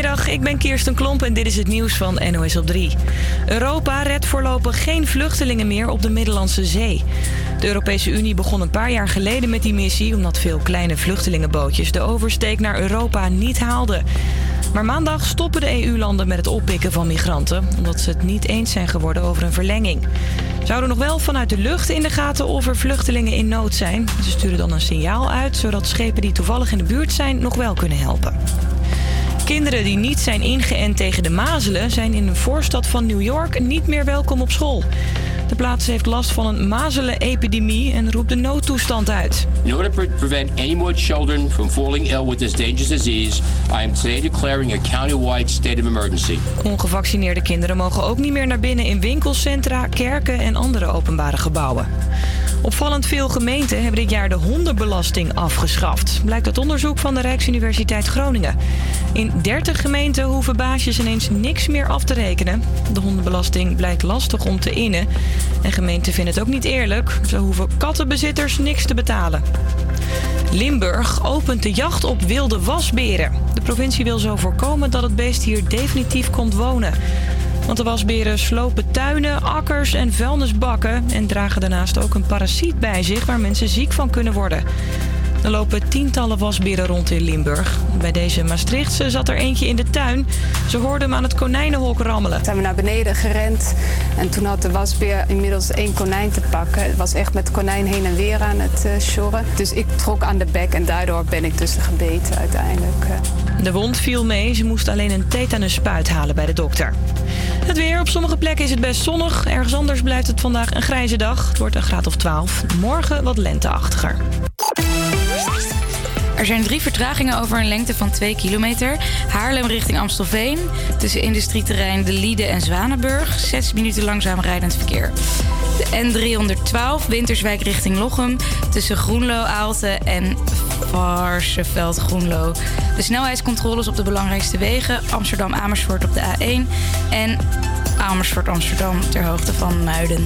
Goedemiddag, ik ben Kirsten Klomp en dit is het nieuws van NOS op 3. Europa redt voorlopig geen vluchtelingen meer op de Middellandse Zee. De Europese Unie begon een paar jaar geleden met die missie... omdat veel kleine vluchtelingenbootjes de oversteek naar Europa niet haalden. Maar maandag stoppen de EU-landen met het oppikken van migranten... omdat ze het niet eens zijn geworden over een verlenging. Ze houden nog wel vanuit de lucht in de gaten of er vluchtelingen in nood zijn. Ze sturen dan een signaal uit... zodat schepen die toevallig in de buurt zijn nog wel kunnen helpen. Kinderen die niet zijn ingeënt tegen de mazelen zijn in een voorstad van New York niet meer welkom op school. De plaats heeft last van een mazelenepidemie en roept de noodtoestand uit. In order to prevent any more children from falling ill with this dangerous disease, I am today declaring a countywide state of emergency. Ongevaccineerde kinderen mogen ook niet meer naar binnen in winkelcentra, kerken en andere openbare gebouwen. Opvallend veel gemeenten hebben dit jaar de hondenbelasting afgeschaft. Blijkt uit onderzoek van de Rijksuniversiteit Groningen. In 30 gemeenten hoeven baasjes ineens niks meer af te rekenen. De hondenbelasting blijkt lastig om te innen. En gemeenten vinden het ook niet eerlijk. Zo hoeven kattenbezitters niks te betalen. Limburg opent de jacht op wilde wasberen. De provincie wil zo voorkomen dat het beest hier definitief komt wonen. Want de wasberen slopen tuinen, akkers en vuilnisbakken... en dragen daarnaast ook een parasiet bij zich waar mensen ziek van kunnen worden. Er lopen tientallen wasberen rond in Limburg. Bij deze Maastrichtse zat er eentje in de tuin. Ze hoorden hem aan het konijnenhok rammelen. Zijn we naar beneden gerend en toen had de wasbeer inmiddels één konijn te pakken. Het was echt met konijn heen en weer aan het uh, sjorren. Dus ik trok aan de bek en daardoor ben ik dus gebeten uiteindelijk. De wond viel mee. Ze moest alleen een tetanusspuit halen bij de dokter. Het weer. Op sommige plekken is het best zonnig. Ergens anders blijft het vandaag een grijze dag. Het wordt een graad of 12. Morgen wat lenteachtiger. Er zijn drie vertragingen over een lengte van 2 kilometer. Haarlem richting Amstelveen. Tussen industrieterrein De Liede en Zwanenburg. 6 minuten langzaam rijdend verkeer. De N312 Winterswijk richting Lochem. Tussen Groenlo, Aalten en Varsenveld, Groenlo. De snelheidscontroles op de belangrijkste wegen. Amsterdam-Amersfoort op de A1. En Amersfoort-Amsterdam ter hoogte van Muiden.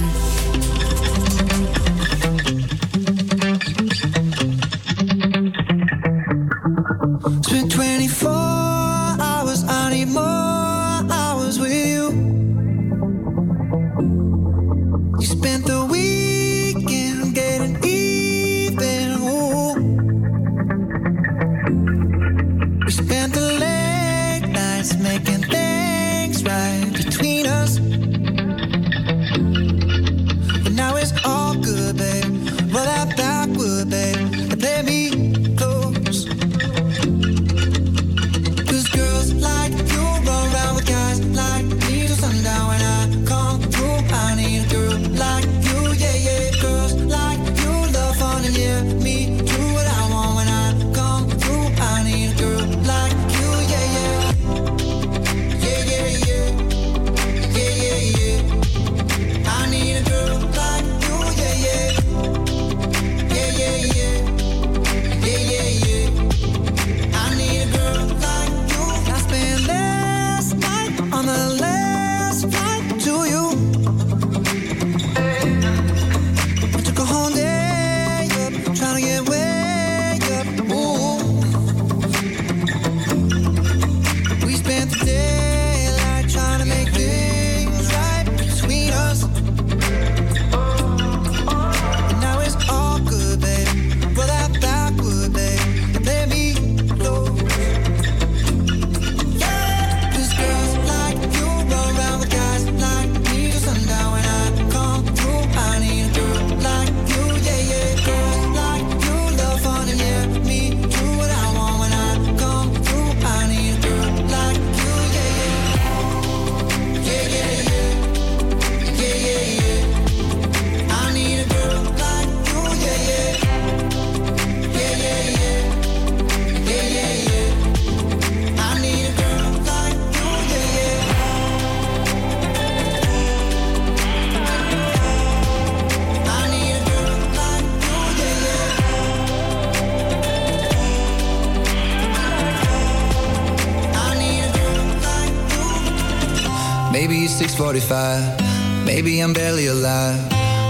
45 Maybe I'm barely alive.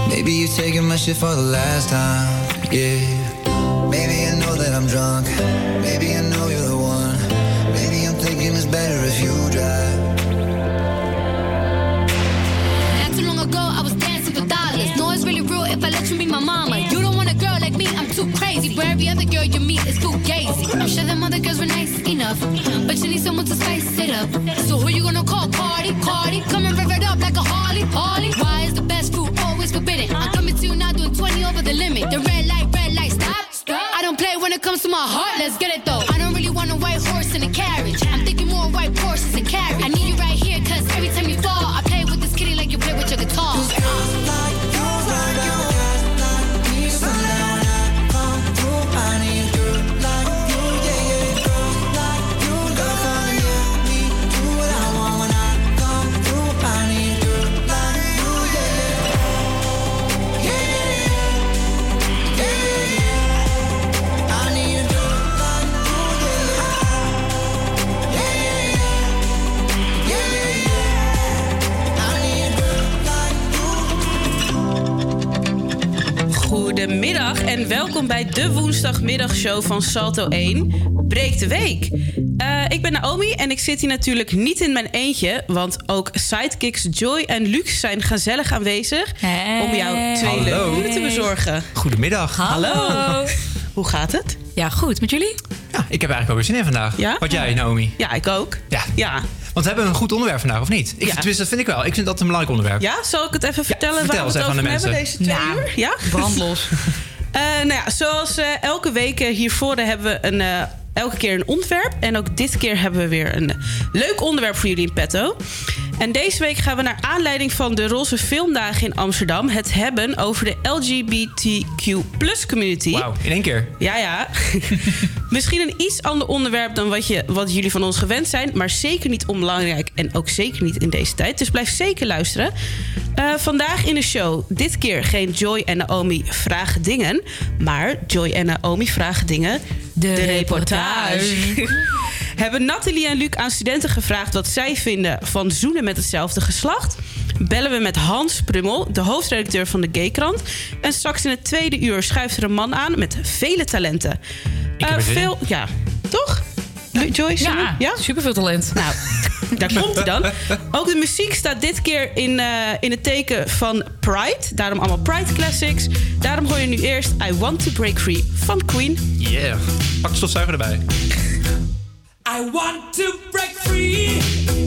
Maybe you're taking my shit for the last time, yeah. Van Salto 1, Breek de Week. Eh, ik ben Naomi en ik zit hier natuurlijk niet in mijn eentje, want ook sidekicks Joy en Luc zijn gezellig aanwezig om jou twee leuke uren te bezorgen. Goedemiddag. Hallo. Hoe gaat het? Ja, goed. Met jullie? Ja, ik heb eigenlijk ook weer zin in vandaag. Ja? Wat jij, Naomi? Ja, ik ook. Ja. Ja. Want we hebben een goed onderwerp vandaag, of niet? Ik, Ja. Tenminste, dat vind ik wel. Ik vind dat een belangrijk onderwerp. Ja, zal ik het even vertellen vertel waar we eens het even over aan de hebben deze twee Nou, uur? Ja? Brandlos. Nou ja, zoals eh, elke week eh, hiervoor hebben we een, eh, elke keer een onderwerp. En ook dit keer hebben we weer een leuk onderwerp voor jullie in petto. En deze week gaan we naar aanleiding van de Roze Filmdagen in Amsterdam... het hebben over de LGBTQ community. Wauw, in één keer. Ja, ja. Misschien een iets ander onderwerp dan wat, je, wat jullie van ons gewend zijn... maar zeker niet onbelangrijk en ook zeker niet in deze tijd. Dus blijf zeker luisteren. Eh, vandaag in de show, dit keer geen Joy en Naomi vragen dingen... maar Joy en Naomi vragen dingen... De reportage. Hebben Nathalie en Luc aan studenten gevraagd... wat zij vinden van zoenen met hetzelfde geslacht... bellen we met Hans Prummel, de hoofdredacteur van de Gaykrant... en straks in het tweede uur schuift er een man aan met vele talenten. Ik heb Eh, veel, ja, toch? Joyce? Ja, ja? superveel talent. Nou, daar komt hij dan. Ook de muziek staat dit keer in, eh, in het teken van Pride. Daarom allemaal Pride Classics. Daarom hoor je nu eerst I Want to Break Free van Queen. Yeah. Pak de stofzuiger erbij. I want to break free.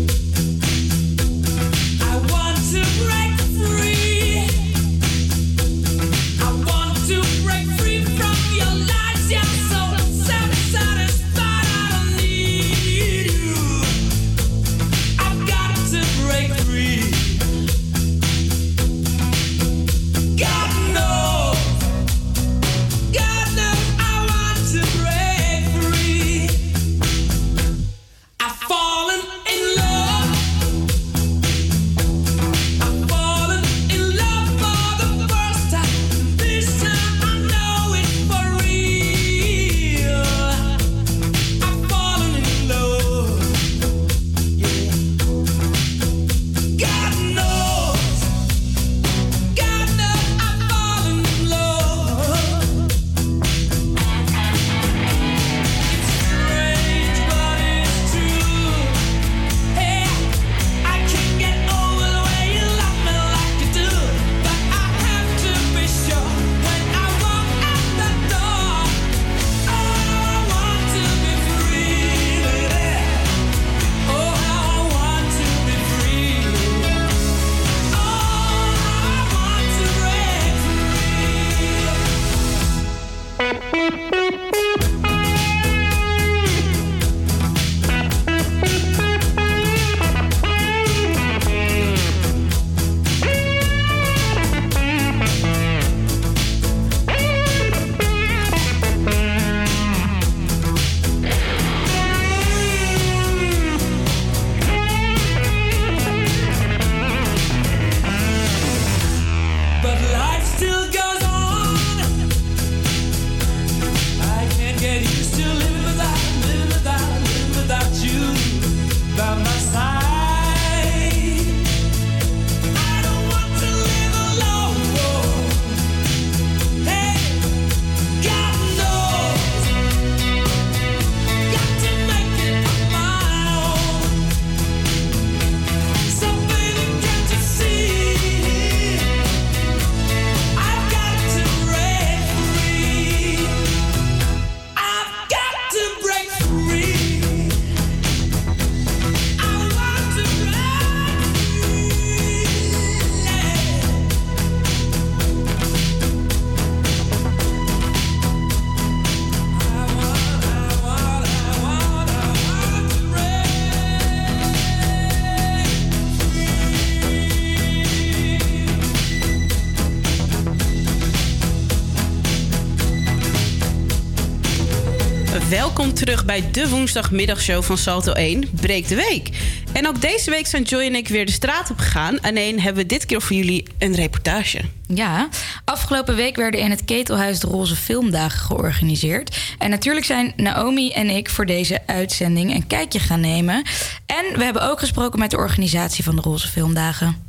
Terug bij de woensdagmiddagshow van Salto 1, Breek de Week. En ook deze week zijn Joy en ik weer de straat op gegaan. Alleen hebben we dit keer voor jullie een reportage. Ja, afgelopen week werden in het Ketelhuis de Roze Filmdagen georganiseerd. En natuurlijk zijn Naomi en ik voor deze uitzending een kijkje gaan nemen. En we hebben ook gesproken met de organisatie van de Roze Filmdagen.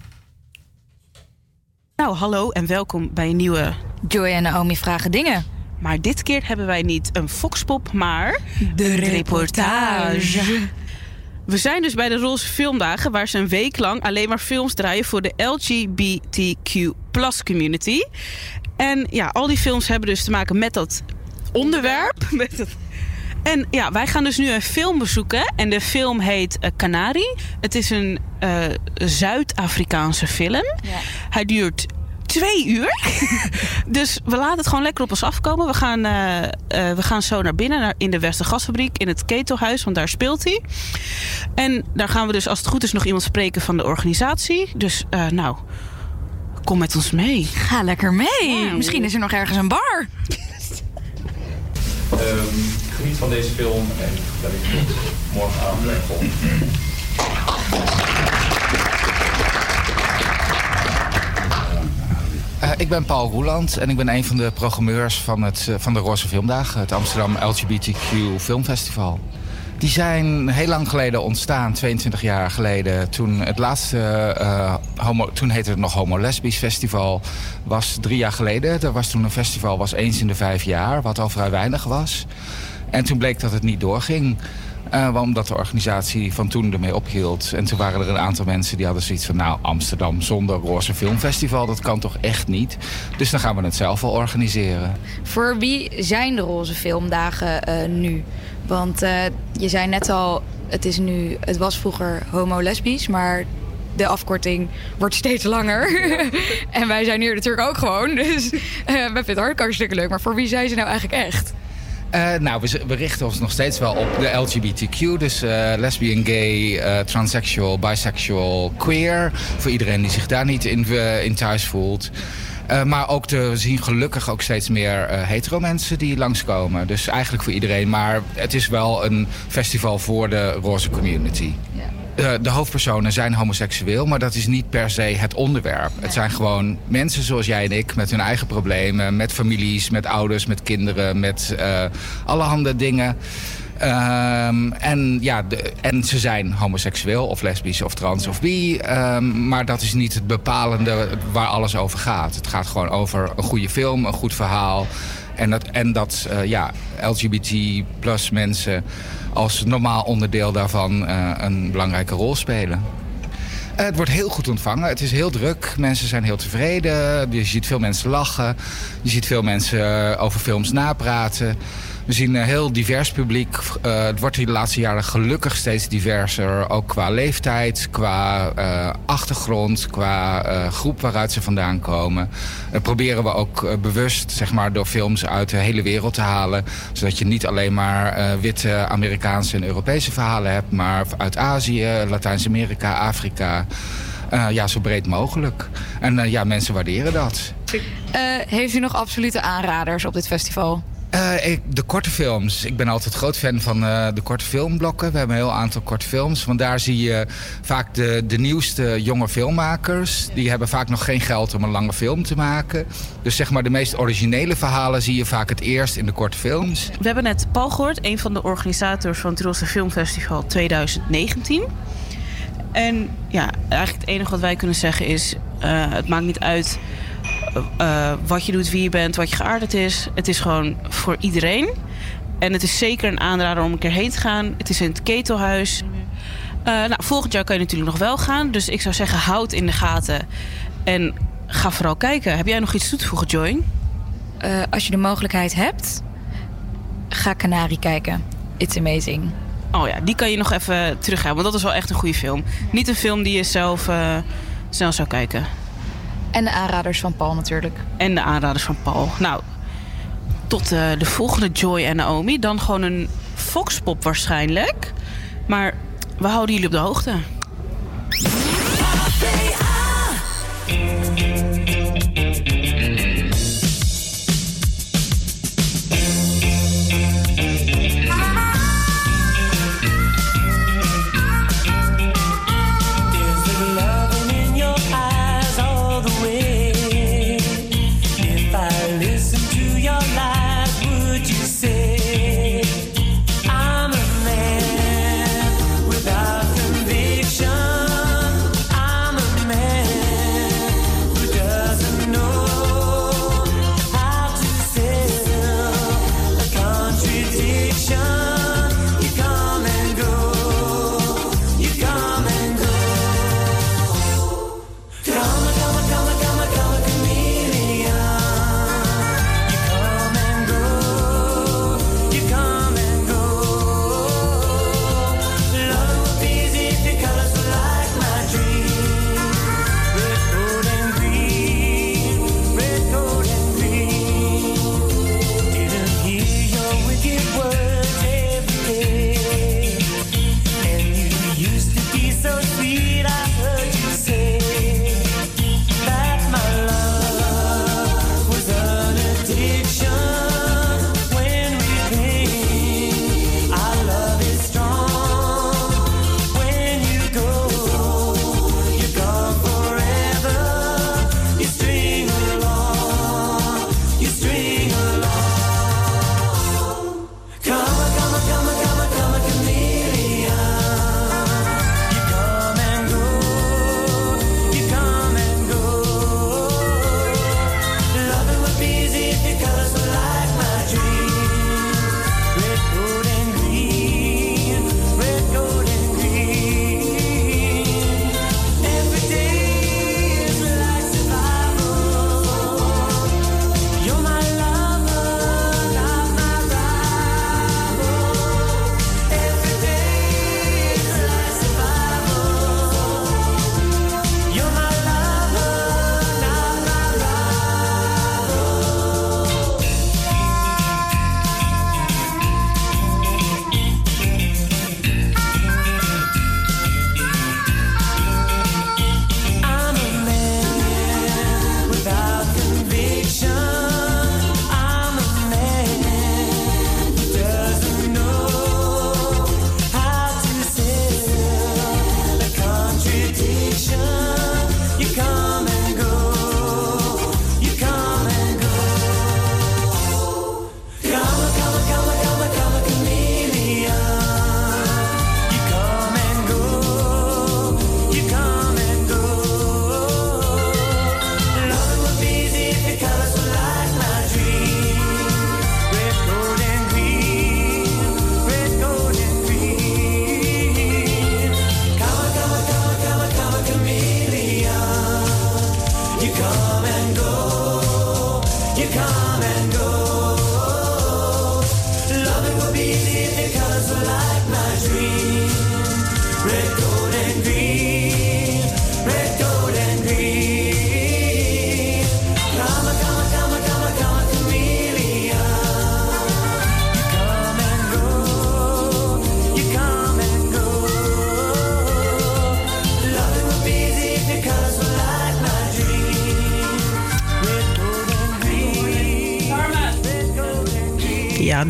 Nou, hallo en welkom bij een nieuwe... Joy en Naomi vragen dingen. Maar dit keer hebben wij niet een foxpop, maar... De reportage. We zijn dus bij de Roze Filmdagen, waar ze een week lang alleen maar films draaien voor de LGBTQ community. En ja, al die films hebben dus te maken met dat onderwerp. Met dat... En ja, wij gaan dus nu een film bezoeken. En de film heet uh, Canari. Het is een uh, Zuid-Afrikaanse film. Hij duurt twee uur. dus we laten het gewoon lekker op ons afkomen. We gaan, uh, uh, we gaan zo naar binnen naar, in de Westergasfabriek, in het Ketelhuis, want daar speelt hij. En daar gaan we dus, als het goed is, nog iemand spreken van de organisatie. Dus uh, nou, kom met ons mee. Ga lekker mee. Ja, Misschien is er nog ergens een bar. Um, geniet van deze film en dat ik morgenavond Uh, ik ben Paul Roeland en ik ben een van de programmeurs van, het, uh, van de Roze Filmdagen, het Amsterdam LGBTQ Filmfestival. Die zijn heel lang geleden ontstaan, 22 jaar geleden. Toen het laatste, uh, homo, toen heette het nog Homo Lesbisch Festival, was drie jaar geleden. Er was toen een festival, was eens in de vijf jaar, wat al vrij weinig was. En toen bleek dat het niet doorging. Uh, omdat de organisatie van toen ermee ophield. En toen waren er een aantal mensen die hadden zoiets van... nou, Amsterdam zonder Roze Filmfestival, dat kan toch echt niet? Dus dan gaan we het zelf wel organiseren. Voor wie zijn de Roze Filmdagen uh, nu? Want uh, je zei net al, het, is nu, het was vroeger homo-lesbisch... maar de afkorting wordt steeds langer. en wij zijn hier natuurlijk ook gewoon. Dus we vinden het hartstikke leuk. Maar voor wie zijn ze nou eigenlijk echt? Uh, nou, we, richten ons nog steeds wel op de LGBTQ. Dus uh, lesbian, gay, uh, transsexual, bisexual, queer. Voor iedereen die zich daar niet in, in thuis voelt. maar ook te, we zien gelukkig ook steeds meer hetero mensen die langskomen. Dus eigenlijk voor iedereen. Maar het is wel een festival voor de roze community. Ja. Uh, de hoofdpersonen zijn homoseksueel, maar dat is niet per se het onderwerp. Het zijn gewoon mensen zoals jij en ik met hun eigen problemen, met families, met ouders, met kinderen, met uh, allerhande dingen. Um, en, ja, de, en ze zijn homoseksueel of lesbisch of trans of bi. Um, maar dat is niet het bepalende waar alles over gaat. Het gaat gewoon over een goede film, een goed verhaal. En dat, en dat uh, ja, LGBT plus mensen als normaal onderdeel daarvan uh, een belangrijke rol spelen. Uh, het wordt heel goed ontvangen. Het is heel druk. Mensen zijn heel tevreden. Je ziet veel mensen lachen. Je ziet veel mensen over films napraten. We zien een heel divers publiek. Uh, het wordt de laatste jaren gelukkig steeds diverser. Ook qua leeftijd, qua uh, achtergrond, qua groep waaruit ze vandaan komen. proberen we ook bewust zeg maar, door films uit de hele wereld te halen. Zodat je niet alleen maar witte Amerikaanse en Europese verhalen hebt. Maar uit Azië, Latijns-Amerika, Afrika. ja, zo breed mogelijk. En ja, mensen waarderen dat. heeft u nog absolute aanraders op dit festival? Ik, de korte films. Ik ben altijd groot fan van uh, de korte filmblokken. We hebben een heel aantal korte films. Want daar zie je vaak de, de nieuwste jonge filmmakers. Die hebben vaak nog geen geld om een lange film te maken. Dus zeg maar de meest originele verhalen zie je vaak het eerst in de korte films. We hebben net Paul gehoord, een van de organisators van het Rosse Filmfestival 2019. En ja, eigenlijk het enige wat wij kunnen zeggen is... Uh, het maakt niet uit uh, wat je doet, wie je bent, wat je geaarderd is. Het is gewoon voor iedereen. En het is zeker een aanrader om een keer heen te gaan. Het is in het Ketelhuis. Uh, nou, volgend jaar kan je natuurlijk nog wel gaan. Dus ik zou zeggen, houd in de gaten. En ga vooral kijken. Heb jij nog iets toe te voegen, Join? Uh, als je de mogelijkheid hebt, ga Canari kijken. It's amazing. Oh ja, die kan je nog even teruggaan. Want dat is wel echt een goede film. Niet een film die je zelf uh, snel zou kijken. En de aanraders van Paul natuurlijk. En de aanraders van Paul. Nou, tot uh, de volgende Joy en Naomi. Dan gewoon een foxpop waarschijnlijk. Maar we houden jullie op de hoogte.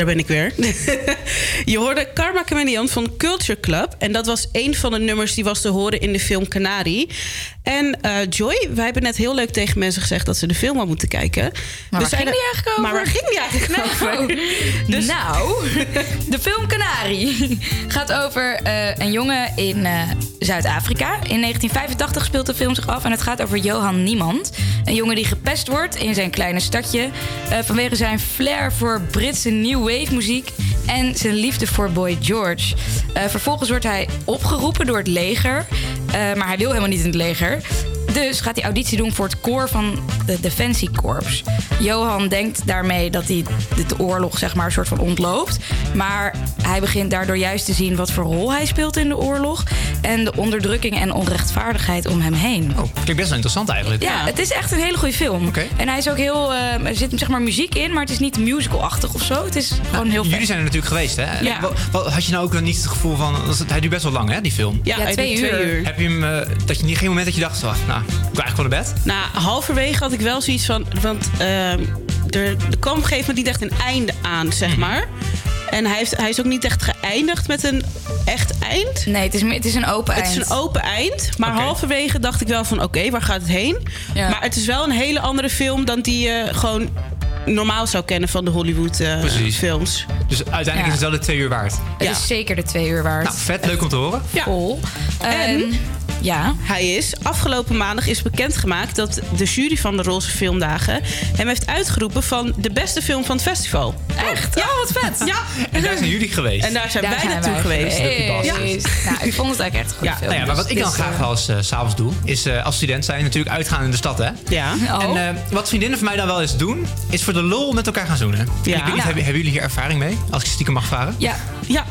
Daar ben ik weer. Je hoorde Karma Chameleon van Culture Club. En dat was een van de nummers die was te horen in de film Canary. En eh, Joy, wij hebben net heel leuk tegen mensen gezegd... dat ze de film al moeten kijken. Maar waar ging die eigenlijk over? Maar waar ging die eigenlijk Nou, over? Dus- Nou, de film Canari gaat over eh, een jongen in eh, Zuid-Afrika. In 1985 speelt de film zich af en het gaat over Johan Niemand. Een jongen die gepest wordt in zijn kleine stadje... eh, vanwege zijn flair voor Britse new wave muziek... en zijn liefde voor Boy George. Eh, vervolgens wordt hij opgeroepen door het leger... eh, maar hij wil helemaal niet in het leger... Dus gaat hij auditie doen voor het koor van de Defensiekorps. Johan denkt daarmee dat hij de, de oorlog zeg maar een soort van ontloopt. Maar hij begint daardoor juist te zien wat voor rol hij speelt in de oorlog. En de onderdrukking en onrechtvaardigheid om hem heen. Oh, klinkt best wel interessant eigenlijk. Ja, het is echt een hele goede film. En hij is ook heel. eh, er zit zeg maar muziek in, maar het is niet musical-achtig of zo. Het is gewoon heel vet. Jullie zijn er natuurlijk geweest, hè? Ja. Wat, wat- had je nou ook niet het gevoel van... Hij duurt best wel lang, hè, die film? Ja, hij twee uur. uur. Heb je hem... eh, dat je niet geen moment dat je dacht... Nou, ik wil eigenlijk gewoon naar bed? Nou, halverwege had ik wel zoiets van... Want ehm, er, er kwam op een gegeven moment niet echt een einde aan, zeg Mhm. maar. En hij, heeft, hij is ook niet echt geëindigd met een echt eind. Nee, het is, meer- het is een open Het eind. is een open eind. Maar Oké. halverwege dacht ik wel van... Oké, waar gaat het heen? Ja. Maar het is wel een hele andere film... dan die je gewoon normaal zou kennen van de Hollywood eh, Precies. films. Dus uiteindelijk Ja. is het wel de twee uur waard. Het Ja. is zeker de twee uur waard. Nou, vet. Leuk om te horen. Ja. Vol. En? En ja. Hij is, afgelopen maandag is bekendgemaakt dat de jury van de Roze Filmdagen hem heeft uitgeroepen van de beste film van het festival. Echt? Ja, wat vet. Ja, En daar zijn jullie geweest. en daar zijn Daar wij zijn naartoe wij geweest. geweest. Nou, ik vond het eigenlijk echt een goede Ja, film. Nou ja, maar wat ik dan Dus, graag eh, wel eens s s'avonds doe... is eh, als student zijn natuurlijk uitgaan in de stad, hè? Ja. Oh. En eh, wat vriendinnen van mij dan wel eens doen... is voor de lol met elkaar gaan zoenen. En Ja. Ik weet niet, Ja. hebben, hebben jullie hier ervaring mee? Als ik stiekem mag vragen. Ja. Ja.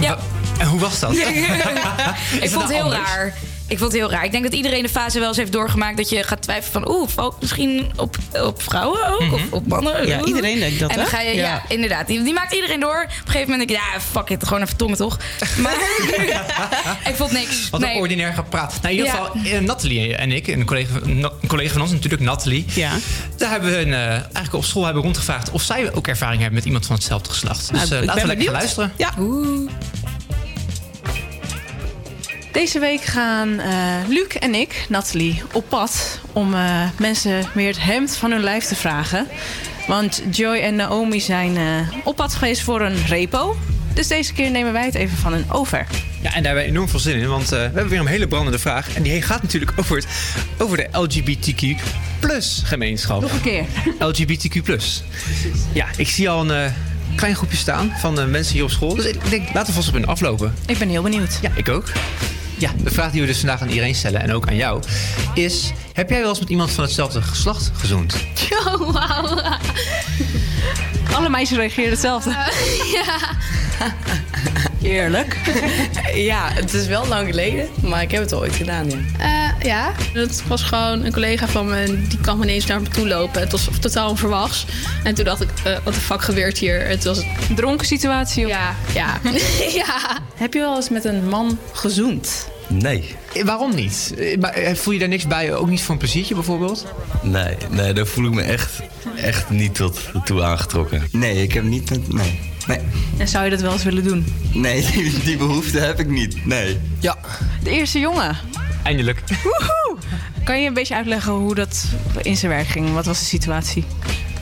Ja. En hoe was dat? ik vond het heel anders? raar. Ik vond het heel raar. Ik denk dat iedereen de fase wel eens heeft doorgemaakt dat je gaat twijfelen van, oeh, misschien op, op vrouwen ook of op mannen. Ja, iedereen denkt dat, En dan hè? ga je, ja, inderdaad. Die, die maakt iedereen door. Op een gegeven moment denk ik, ja, fuck it, gewoon even tongen toch. Maar ik vond niks. Wat nee. een ordinair gepraat. Nou, in ieder geval, eh, Nathalie en ik, een collega, een collega van ons natuurlijk, Nathalie. Ja. Daar hebben we een, eh, eigenlijk op school hebben rondgevraagd of zij ook ervaring hebben met iemand van hetzelfde geslacht. Dus Nou, eh, ik laten we lekker gaan luisteren. Ja. Oeh. Deze week gaan eh, Luc en ik, Nathalie, op pad om eh, mensen weer het hemd van hun lijf te vragen. Want Joy en Naomi zijn eh, op pad geweest voor een repo. Dus deze keer nemen wij het even van hun over. Ja, en daar hebben we enorm veel zin in, want we hebben weer een hele brandende vraag. En die gaat natuurlijk over, het, over de LGBTQ gemeenschap. Nog een keer. LGBTQ. Ja, ik zie al een klein groepje staan van mensen hier op school. Dus ik denk, laten we vast op hun aflopen. Ik ben heel benieuwd. Ja, ik ook. Ja, de vraag die we dus vandaag aan iedereen stellen en ook aan jou is: heb jij wel eens met iemand van hetzelfde geslacht gezoend? Oh, wauw. Alle meisjes reageren hetzelfde. ja. Eerlijk. ja, het is wel lang geleden, maar ik heb het al ooit gedaan, ja. Eh, ja, dat was gewoon een collega van me. en Die kwam ineens naar me toe lopen. Het was totaal onverwachts. En toen dacht ik, eh, wat de fuck gebeurt hier? Het was... Dronken situatie? Of... Ja, ja. ja. Heb je wel eens met een man gezoend? Nee. Eh, Waarom niet? Maar voel je daar niks bij? Ook niet voor een pleziertje bijvoorbeeld? Nee, nee, daar voel ik me echt, echt niet tot toe aangetrokken. Nee, ik heb niet met. Nee. Nee, En zou je dat wel eens willen doen? nee die, die behoefte heb ik niet. Nee. Ja. De eerste jongen. Eindelijk. Woehoe! Kan je een beetje uitleggen hoe dat in zijn werk ging? Wat was de situatie?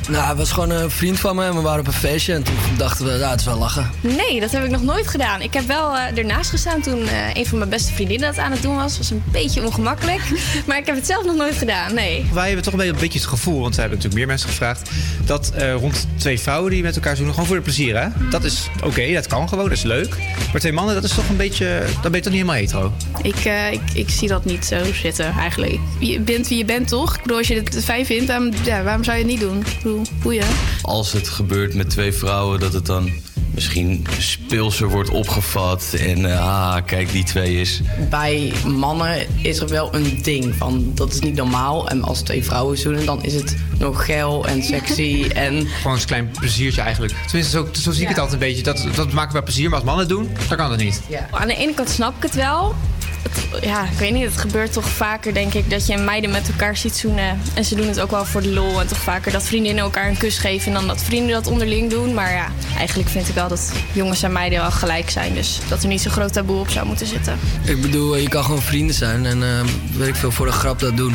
Nou, hij was gewoon een vriend van me en we waren op een feestje en toen dachten we, ja, het is wel lachen. Nee, dat heb ik nog nooit gedaan. Ik heb wel eh, ernaast gestaan toen eh, een van mijn beste vriendinnen dat aan het doen was. was een beetje ongemakkelijk. maar ik heb het zelf nog nooit gedaan, nee. Wij hebben toch een beetje- een beetje het gevoel, want we hebben natuurlijk meer mensen gevraagd, dat eh, rond twee vrouwen die met elkaar zoenen, gewoon voor de plezier, hè? Dat is oké, dat kan gewoon, dat is leuk. Maar twee mannen, dat is toch een beetje, dan ben je toch niet helemaal hetero? Ik, eh, ik, ik zie dat niet zo zitten, eigenlijk. Je bent wie je bent, toch? Ik bedoel, als je het fijn vindt, dan, ja, waarom zou je het niet doen? Ik bedoel, boeien. Als het gebeurt met twee vrouwen, dat het dan misschien speelser wordt opgevat. En ah, kijk, die twee is. Bij mannen is er wel een ding van dat is niet normaal. En als twee vrouwen zoenen, dan is het nog geil en sexy. En Gewoon een klein pleziertje eigenlijk. Tenminste, zo, zo zie ik het altijd een beetje. Dat, dat maken we plezier, maar als mannen het doen, dan kan dat niet. Aan de ene kant snap ik het wel. Het- ja, ik weet niet, het gebeurt toch vaker, denk ik, dat je meiden met elkaar ziet zoenen. En ze doen het ook wel voor de lol. En toch vaker dat vriendinnen elkaar een kus geven dan dat vrienden dat onderling doen. Maar ja, eigenlijk vind ik wel dat jongens en meiden wel gelijk zijn. Dus dat er niet zo'n groot taboe op zou moeten zitten. Ik bedoel, je kan gewoon vrienden zijn en eh, weet ik veel voor de grap dat doen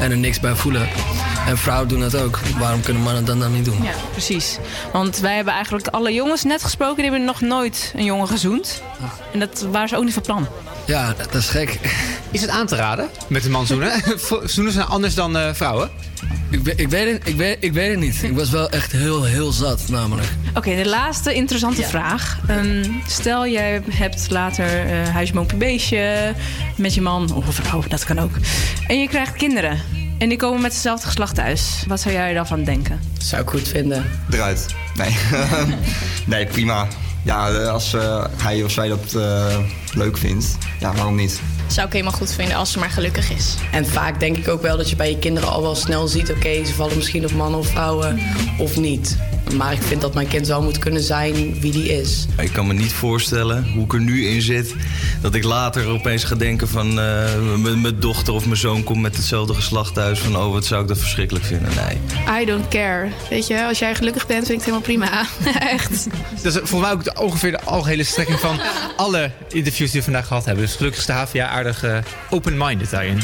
en er niks bij voelen. En vrouwen doen dat ook. Waarom kunnen mannen dat dan niet doen? Ja, precies. Want wij hebben eigenlijk alle jongens net gesproken... die hebben nog nooit een jongen gezoend. En dat waren ze ook niet van plan. Ja, dat is gek. Is het aan te raden met een man zoenen? zoenen zijn anders dan eh, vrouwen? Ik, ik, weet het, ik, weet, ik weet het niet. Ik was wel echt heel, heel zat namelijk. Oké, de laatste interessante vraag. Ehm, stel, jij hebt later eh huisje, boompje, beestje met je man of een vrouw, dat kan ook. En je krijgt kinderen. En die komen met hetzelfde geslacht thuis. Wat zou jij daarvan denken? zou ik goed vinden. Eruit. Nee. nee, prima. Ja, eh, als eh, hij of zij dat eh, leuk vindt, ja, waarom niet? Zou ik helemaal goed vinden als ze maar gelukkig is. En vaak denk ik ook wel dat je bij je kinderen al wel snel ziet... oké, ze vallen misschien op mannen of vrouwen of niet. Maar ik vind dat mijn kind wel moet kunnen zijn wie die is. Ik kan me niet voorstellen hoe ik er nu in zit. Dat ik later opeens ga denken van eh, mijn dochter of mijn zoon komt met hetzelfde geslacht thuis. Van oh, wat zou ik dat verschrikkelijk vinden. Nee. I don't care. Weet je, als jij gelukkig bent, vind ik het helemaal prima. Echt. Dat is volgens mij ook de, ongeveer de algehele strekking van alle interviews die we vandaag gehad hebben. Dus gelukkig is de HVA aardig eh, open-minded daarin.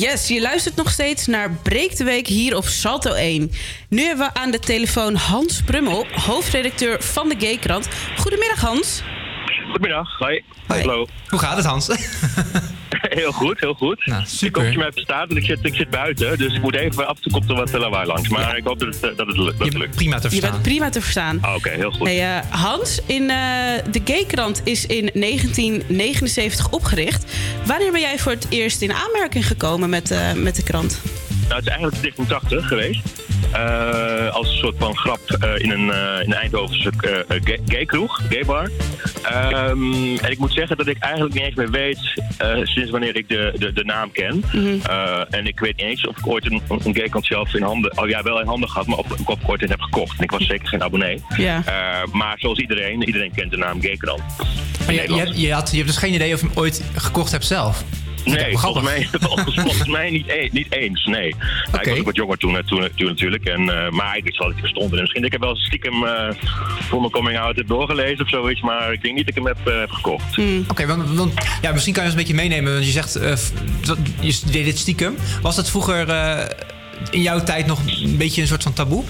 Yes, je luistert nog steeds naar Breek de Week hier op Salto 1. Nu hebben we aan de telefoon Hans Prummel, hoofdredacteur van de Gaykrant. Goedemiddag Hans. Goedemiddag, hoi. Hallo. Hoe gaat het, Hans? Heel goed, heel goed. Nou, Ik hoop dat je mij verstaat, want ik zit, ik zit buiten. Dus ik moet even, af en toe komt er wat lawaai langs. Maar ik hoop dat het, eh, dat het, lu- dat het lukt. Prima te Je bent prima te verstaan. Ah, Oké, heel goed. Hey, eh, Hans, in, eh, de Gaykrant is in 1979 opgericht. Wanneer ben jij voor het eerst in aanmerking gekomen met, eh, met de krant? Nou, het is eigenlijk 1980 geweest. Eh, als een soort van grap eh, in een eh, in Eindhovense gay, gaykroeg, gaybar. Ehm, en ik moet zeggen dat ik eigenlijk niet eens meer weet sinds wanneer ik de, de, de naam ken. Eh, en ik weet niet eens of ik ooit een, een gaykant zelf in handen... Oh ja, wel in handen gehad, maar of ik ooit een heb gekocht. En ik was zeker geen abonnee. Ja. Maar zoals iedereen, iedereen kent de naam Gaykrant. Maar je, je, had, je hebt dus geen idee of je hem ooit gekocht hebt zelf? Nee, volgens mij, volgens, mij niet, e- niet eens, nee. Ik was ook wat jonger toen, eh, toen, toen natuurlijk. En, eh, maar ik wist wel dat hij bestond. En misschien dat ik hem wel stiekem eh, voor mijn coming out heb doorgelezen of zoiets. Maar ik denk niet dat ik hem heb, heb gekocht. Oké, want, want ja, misschien kan je ons een beetje meenemen. Want je zegt, eh, dat- je deed dit stiekem. Was dat vroeger eh, in jouw tijd nog een beetje een soort van taboe?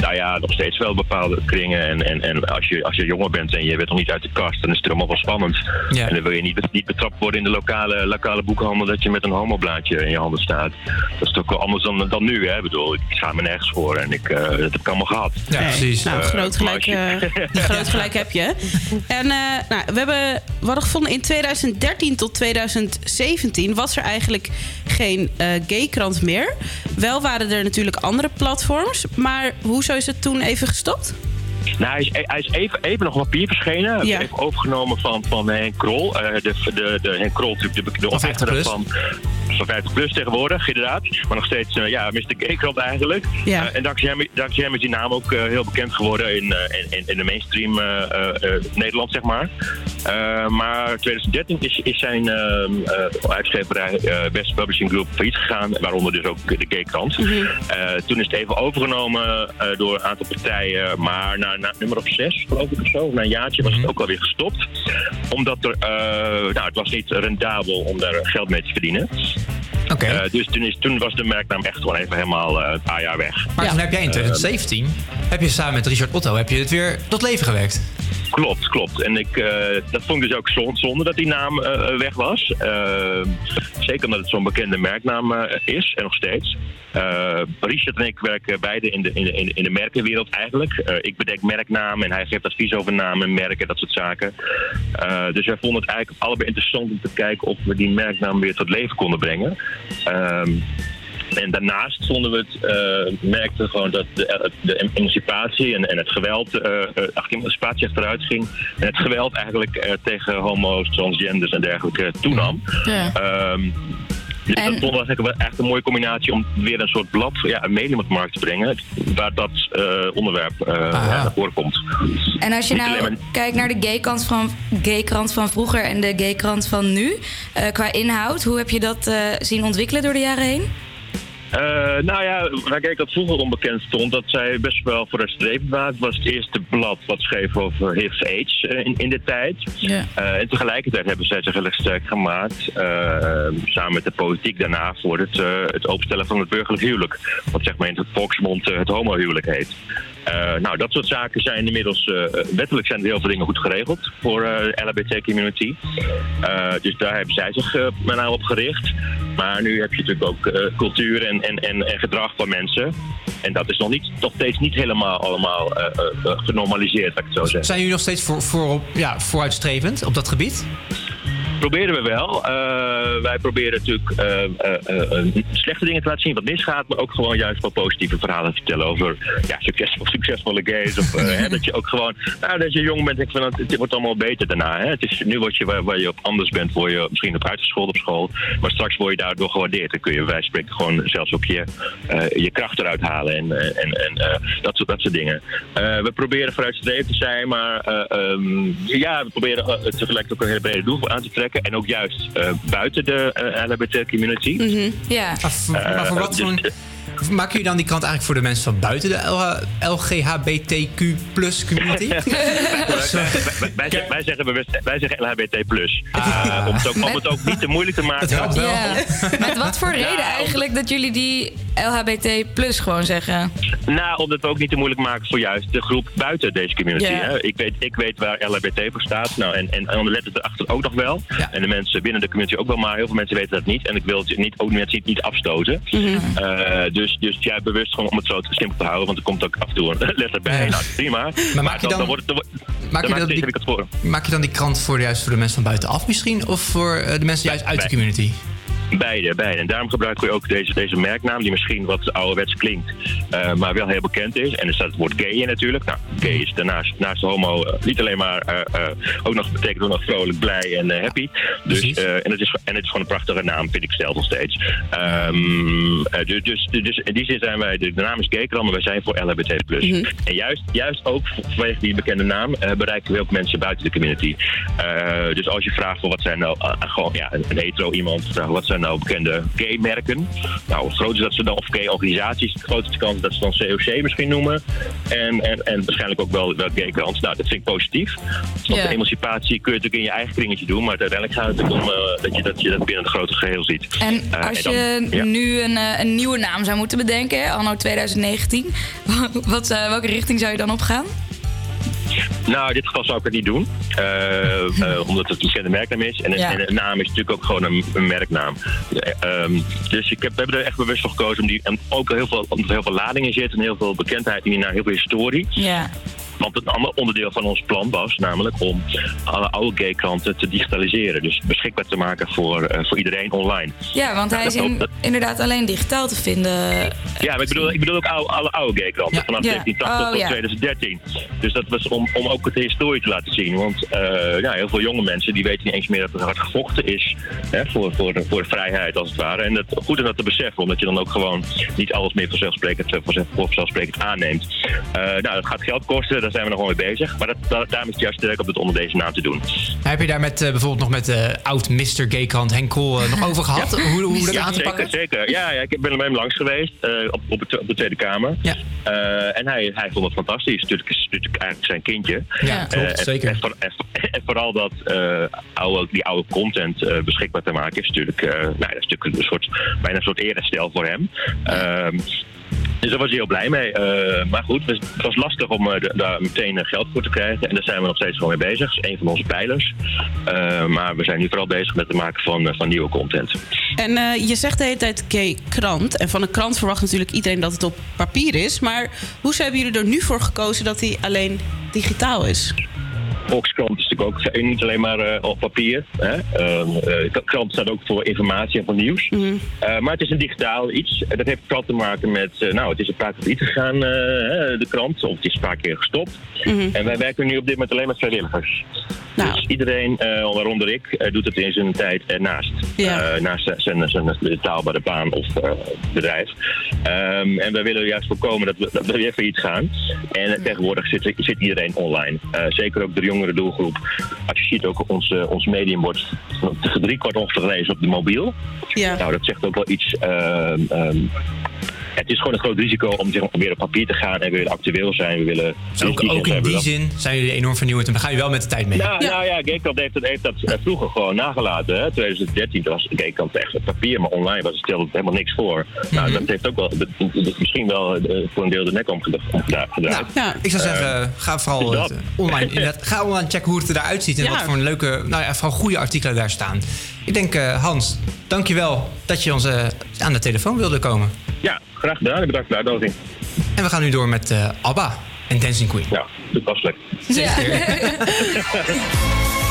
Nou ja, nog steeds wel bepaalde kringen. En, en, en als, je, als je jonger bent en je bent nog niet uit de kast, dan is het allemaal wel spannend. Ja. En dan wil je niet, niet betrapt worden in de lokale, lokale boekhandel dat je met een homoblaadje in je handen staat. Dat is toch wel anders dan, dan nu, hè? Ik bedoel, ik ga me nergens voor en ik, eh, dat heb ik allemaal gehad. Ja, precies. Nou, Eh, groot gelijk, eh, groot gelijk heb je. En eh, nou, we, hebben, hadden gevonden in 2013 tot 2017 was er eigenlijk geen eh gaykrant meer. Wel waren er natuurlijk andere platforms. Maar hoezo is het toen even gestopt? Nou, hij is, hij is even, even nog op papier verschenen. Hij Ja. is Even overgenomen van, van Henk Krol. Eh, de, de, de Henk Krol, natuurlijk de, de Van 50 oprichter plus. van, van 50 plus tegenwoordig, inderdaad. Maar nog steeds, eh, ja, Mr. Eigenlijk. Ja. Eh, en dankzij hem, dankzij hem is die naam ook eh, heel bekend geworden in, eh, in, in, in de mainstream eh, eh, eh, Nederland, zeg maar. Eh, maar 2013 is, is zijn ehm, eh, uitgeverij eh, West Publishing Group failliet gegaan, waaronder dus ook de Gaykrant. Mhm. Eh, toen is het even overgenomen eh, door een aantal partijen, maar na, na nummer of zes, geloof ik of zo, na een jaartje was het ook alweer gestopt. Omdat er, eh, nou, het was niet rendabel om daar geld mee te verdienen. Oké. Eh, dus toen, is, toen was de merknaam echt gewoon even helemaal eh, een paar jaar weg. Maar toen heb jij in Eh, 2017, heb je samen met Richard Otto, heb je het weer tot leven gewekt. Klopt, klopt. En ik, eh, dat vond ik dus ook zon- zonde dat die naam eh, weg was. Eh, zeker omdat het zo'n bekende merknaam eh, is en nog steeds. Eh, Richard en ik werken beide in de, in de, in de, merkenwereld eigenlijk. Eh, ik bedenk merknamen en hij geeft advies over namen, merken, dat soort zaken. Eh, dus wij vonden het eigenlijk allebei interessant om te kijken of we die merknaam weer tot leven konden brengen. En daarnaast vonden we het, eh, merkten gewoon dat de, de emancipatie en, en het geweld, eh eh, ach, de emancipatie achteruit ging. En het geweld eigenlijk tegen homo's, transgenders en dergelijke toenam. Ja. Ehm, dus dat vonden we eigenlijk wel echt een mooie combinatie om weer een soort blad, ja, een medium op de markt te brengen. Waar dat onderwerp ja, naar voren komt. En als je Niet nou maar- kijkt naar de gaykant van, gaykrant van vroeger en de gaykrant van nu, qua inhoud, hoe heb je dat zien ontwikkelen door de jaren heen? Eh, nou ja, waar ik dat vroeger onbekend stond, dat zij best wel vooruitstrevend waren. Het was het eerste blad wat schreef over HIV-AIDS eh, in, in de tijd. Eh, en tegelijkertijd hebben zij zich heel erg sterk gemaakt, samen met de politiek daarna, voor het, het openstellen van het burgerlijk huwelijk. Wat zeg maar in het volksmond het homohuwelijk heet. Eh, nou, dat soort zaken zijn inmiddels eh, wettelijk zijn er heel veel dingen goed geregeld voor de LHBT-community. Eh, dus daar hebben zij zich met name op gericht. Maar nu heb je natuurlijk ook cultuur en, en, en, gedrag van mensen. En dat is nog, niet, nog steeds niet helemaal allemaal genormaliseerd, laat ik het zo zeggen. Zijn jullie nog steeds voor, voor, ja, vooruitstrevend op dat gebied? Proberen we wel. Eh, wij proberen natuurlijk eh, eh, slechte dingen te laten zien wat misgaat, maar ook gewoon juist wel positieve verhalen te vertellen over ja, succesvol, succesvolle gays. Of hè, dat je ook gewoon, nou, dat je jong bent, denk ik van, het, het wordt allemaal beter daarna. Hè. Het is, nu word je waar, waar je op anders bent, word je misschien op uitgeschoold op school, maar straks word je daardoor gewaardeerd. Dan kun je bij wijze van spreken gewoon zelfs ook je, je kracht eruit halen en, en, en dat, soort, dat soort dingen. We proberen vooruitstrevend te zijn, maar eh, ehm, ja, we proberen tegelijk ook een hele brede doelgroep aan te trekken. En ook juist eh, buiten de eh, LHBT-community. Ja. Maar voor, maar voor wat, voor, Maken jullie dan die krant eigenlijk voor de mensen van buiten de LGHBTQ plus community? wij, wij, zeggen- wij zeggen bewust, wij zeggen LHBT+. Eh, om, het ook, om het ook niet te moeilijk te maken. Ja. Met wat voor reden eigenlijk dat jullie die LHBT plus gewoon zeggen? Nou, omdat we ook niet te moeilijk maken voor juist de groep buiten deze community. Ja. Hè? Ik, weet, ik weet waar LHBT voor staat. Nou, en, en, en de letters erachter ook nog wel. En de mensen binnen de community ook wel, maar heel veel mensen weten dat niet. En ik wil het niet, ook mensen niet afstoten. Eh, dus, dus ja, bewust gewoon om het zo simpel te houden. Want er komt ook af en toe een letter bij. Nou, prima. Maar, maak je dan- wordt het, dan, wordt- Maak je, dan die, maak je dan die krant voor, juist voor de mensen van buitenaf misschien? Of voor eh, de mensen juist uit de community? Beide, beide. En daarom gebruiken we ook deze, deze merknaam, die misschien wat ouderwets klinkt, eh, maar wel heel bekend is. En er staat het woord gay in natuurlijk. Nou, gay is daarnaast naast de homo eh, niet alleen maar, eh, ook nog, betekent ook nog vrolijk, blij en happy. Dus, en, het is, en het is gewoon een prachtige naam, vind ik zelf nog steeds. Ehm, eh, dus, dus, dus in die zin zijn wij, de, de naam is Gaykrant, maar wij zijn voor LHBT+. En juist, juist ook vanwege die bekende naam bereiken we ook mensen buiten de community. Dus als je vraagt voor wat zijn nou, gewoon ja, een, een hetero iemand, vraagt wat zijn nou bekende gay-merken? Nou, groot is dat ze dan, of gay-organisaties, de grootste kans dat ze dan COC misschien noemen. En, en, en waarschijnlijk ook wel, wel gay-krant. Nou, dat vind ik positief. Want Ja. de emancipatie kun je natuurlijk in je eigen kringetje doen, maar uiteindelijk gaat het om eh, dat, je, dat je dat binnen het grote geheel ziet. En Eh, als dan- je ja. nu een, eh, een nieuwe naam zou moeten bedenken, anno 2019, wat, welke richting zou je dan opgaan? Nou, in dit geval zou ik het niet doen. Eh, eh, omdat het een bekende merknaam is. En, een- Ja. en een naam is natuurlijk ook gewoon een, een merknaam. Eh, ehm, dus ik heb, we hebben er echt bewust voor gekozen. om die, en ook heel veel, omdat er heel veel lading in zit. En heel veel bekendheid in die naam, heel veel historie. Ja. Want een ander onderdeel van ons plan was namelijk om alle oude gay-kranten te digitaliseren. Dus beschikbaar te maken voor, eh, voor iedereen online. Ja, want hij Nou, is in- dat- inderdaad alleen digitaal te vinden. Ja, maar ik bedoel, ik bedoel ook oude, alle oude gay-kranten. Vanaf Ja. 1980 Oh, tot ja. 2013. Dus dat was om, om ook de historie te laten zien. Want eh, ja, heel veel jonge mensen die weten niet eens meer dat er hard gevochten is hè, voor, voor, de, voor de vrijheid als het ware. En dat, goed om dat te beseffen, omdat je dan ook gewoon niet alles meer vanzelfsprekend, vanzelf- vanzelfsprekend aanneemt. Eh, nou, dat gaat geld kosten, daar zijn we nog wel mee bezig. Maar dat, dat, daarom is het juist sterk om het onder deze naam te doen. Heb je daar met, eh, bijvoorbeeld nog met de oud Mr. Gaykant Henk Kool eh, nog over gehad? Hoe, hoe dat ja, aan te zeker, pakken? zeker. Ja, ja, ik ben er met hem langs geweest eh, op, op, het- op de Tweede Kamer. Eh, en hij, hij vond het fantastisch. Natuurlijk is natuurlijk eigenlijk zijn kindje. Ja, Eh, klopt, en- zeker. En, voor- en, en vooral dat eh, oude, die oude content eh, beschikbaar te maken is natuurlijk, eh, nou, dat is natuurlijk een soort, bijna een soort erestel voor hem. Dus daar was hij heel blij mee. Eh, maar goed, het was- het was lastig om eh, daar meteen eh, geld voor te krijgen. En daar zijn we nog steeds gewoon mee bezig. Dat is een van onze pijlers. Maar we zijn nu vooral bezig met het maken van, van nieuwe content. En je zegt de hele tijd krant. En van een krant verwacht natuurlijk iedereen dat het op papier is. Maar hoe hebben jullie er nu voor gekozen dat hij alleen digitaal is? Volkskrant is natuurlijk ook niet alleen maar eh, op papier. Hè? Ehm, eh, krant staat ook voor informatie en voor nieuws. Eh, maar het is een digitaal iets. Dat heeft vooral te maken met... nou, het is een paar keer failliet gegaan, de krant. Of het is een paar keer gestopt. En wij werken nu op dit moment alleen met vrijwilligers. Dus iedereen, waaronder ik, doet het in zijn tijd ernaast. Naast zijn, zijn, betaalbare baan of bedrijf. Ehm, en wij willen juist voorkomen dat we, dat we weer failliet gaan. En tegenwoordig zit, zit iedereen online. Zeker ook de jongere doelgroep. Als je ziet ook ons, eh, ons medium wordt drie kwart ongeveer gelezen op de mobiel. Ja. Nou, dat zegt ook wel iets. ehm, ehm, het is gewoon een groot risico om zeg maar, weer op papier te gaan en weer actueel zijn. We willen Ook, ook in die zin zijn jullie enorm vernieuwend en dan ga je wel met de tijd mee. nou, nou ja, Gaykamp heeft, dat- heeft dat eh, vroeger gewoon nagelaten. Hè. 2013 toen was Gaykamp echt op papier, maar online was het helemaal niks voor. Nou, dat heeft ook wel misschien wel eh, voor een deel de nek omgedraaid. Nou, ik zou zeggen, ga vooral dus dat. eh, online, ga online checken hoe het eruit ziet en Ja. wat voor een leuke, nou ja, vooral goede artikelen daar staan. Ik denk, eh, Hans, dankjewel dat je ons eh, aan de telefoon wilde komen. Ja, graag gedaan. en Bedankt voor de uitnodiging. En we gaan nu door met eh, ABBA en Dancing Queen. Ja, toepasselijk. See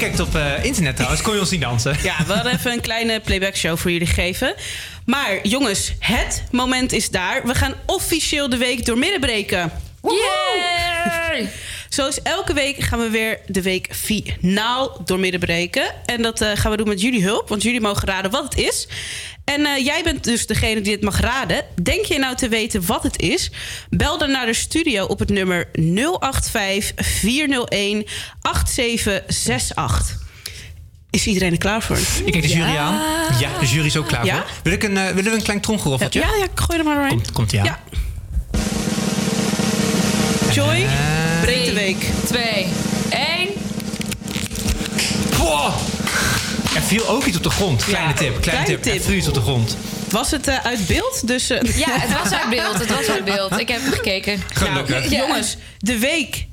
meekijkt op eh, internet trouwens, kon je ons zien dansen. Ja, we hadden even een kleine playback show voor jullie gegeven. Maar jongens, het moment is daar. We gaan officieel de week doormidden breken. Yay! Zoals elke week gaan we weer de week finaal doormidden breken. En dat eh, gaan we doen met jullie hulp, want jullie mogen raden wat het is. En eh, jij bent dus degene die het mag raden. Denk je nou te weten wat het is? Bel dan naar de studio op het nummer 085 401 8768. Is iedereen er klaar voor? Ik kijk de jury aan. Ja, de jury is ook klaar Ja? voor. Wil ik een, eh, willen we een klein tromgeroffeltje? Ja, ja, ik gooi er maar doorheen. Komt, komt ie aan. Ja. Joy, breek de week. 2, 1. Wow. Er viel ook iets op de grond. Kleine tip, kleine, kleine tip. tip. Er viel iets op de grond. Was het eh, uit beeld? Dus, eh, Ja, het was uit beeld. Het was uit beeld. Ik heb gekeken. Gelukkig. Nou, jongens, de week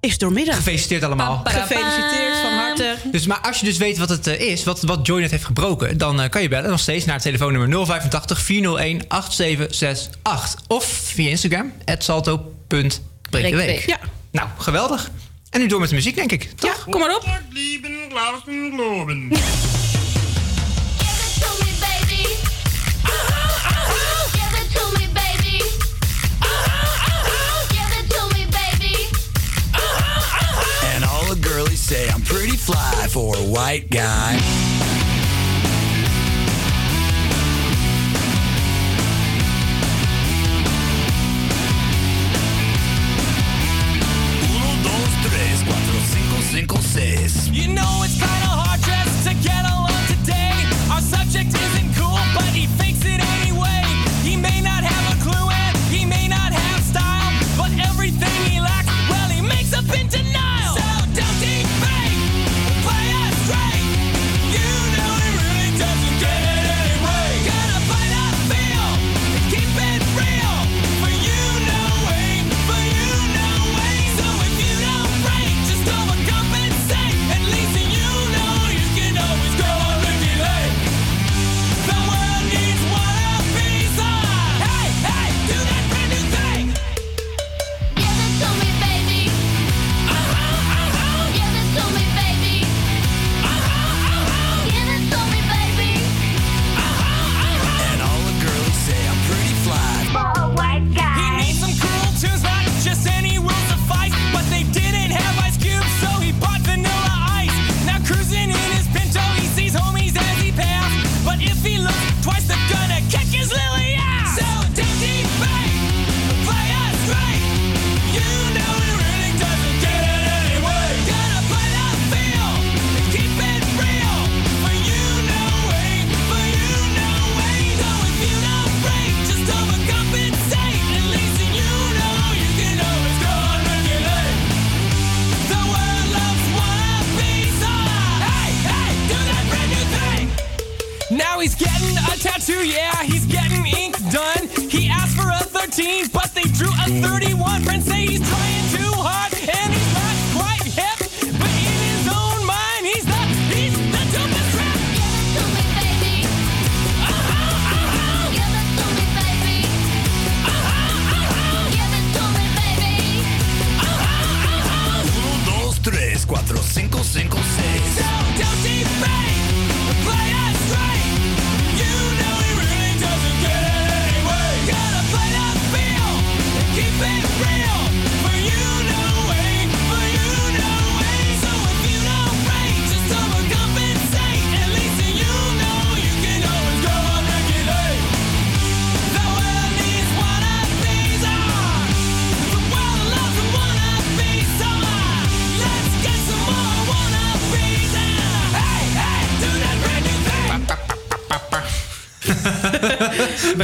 is doormidden. Gefeliciteerd allemaal. Gefeliciteerd van harte. Dus, maar als je dus weet wat het eh, is, wat, wat Joy net heeft gebroken, dan kan je bellen nog steeds naar het telefoonnummer 085 401 8768. Of via Instagram, salto.breekdeweek. Breekdeweek. Ja. Nou, geweldig. En nu door met de muziek, denk ik. Toch? Ja, kom maar op. And all the girlies say I'm pretty fly for a white guy. Cinco, seis. You know it's kinda hard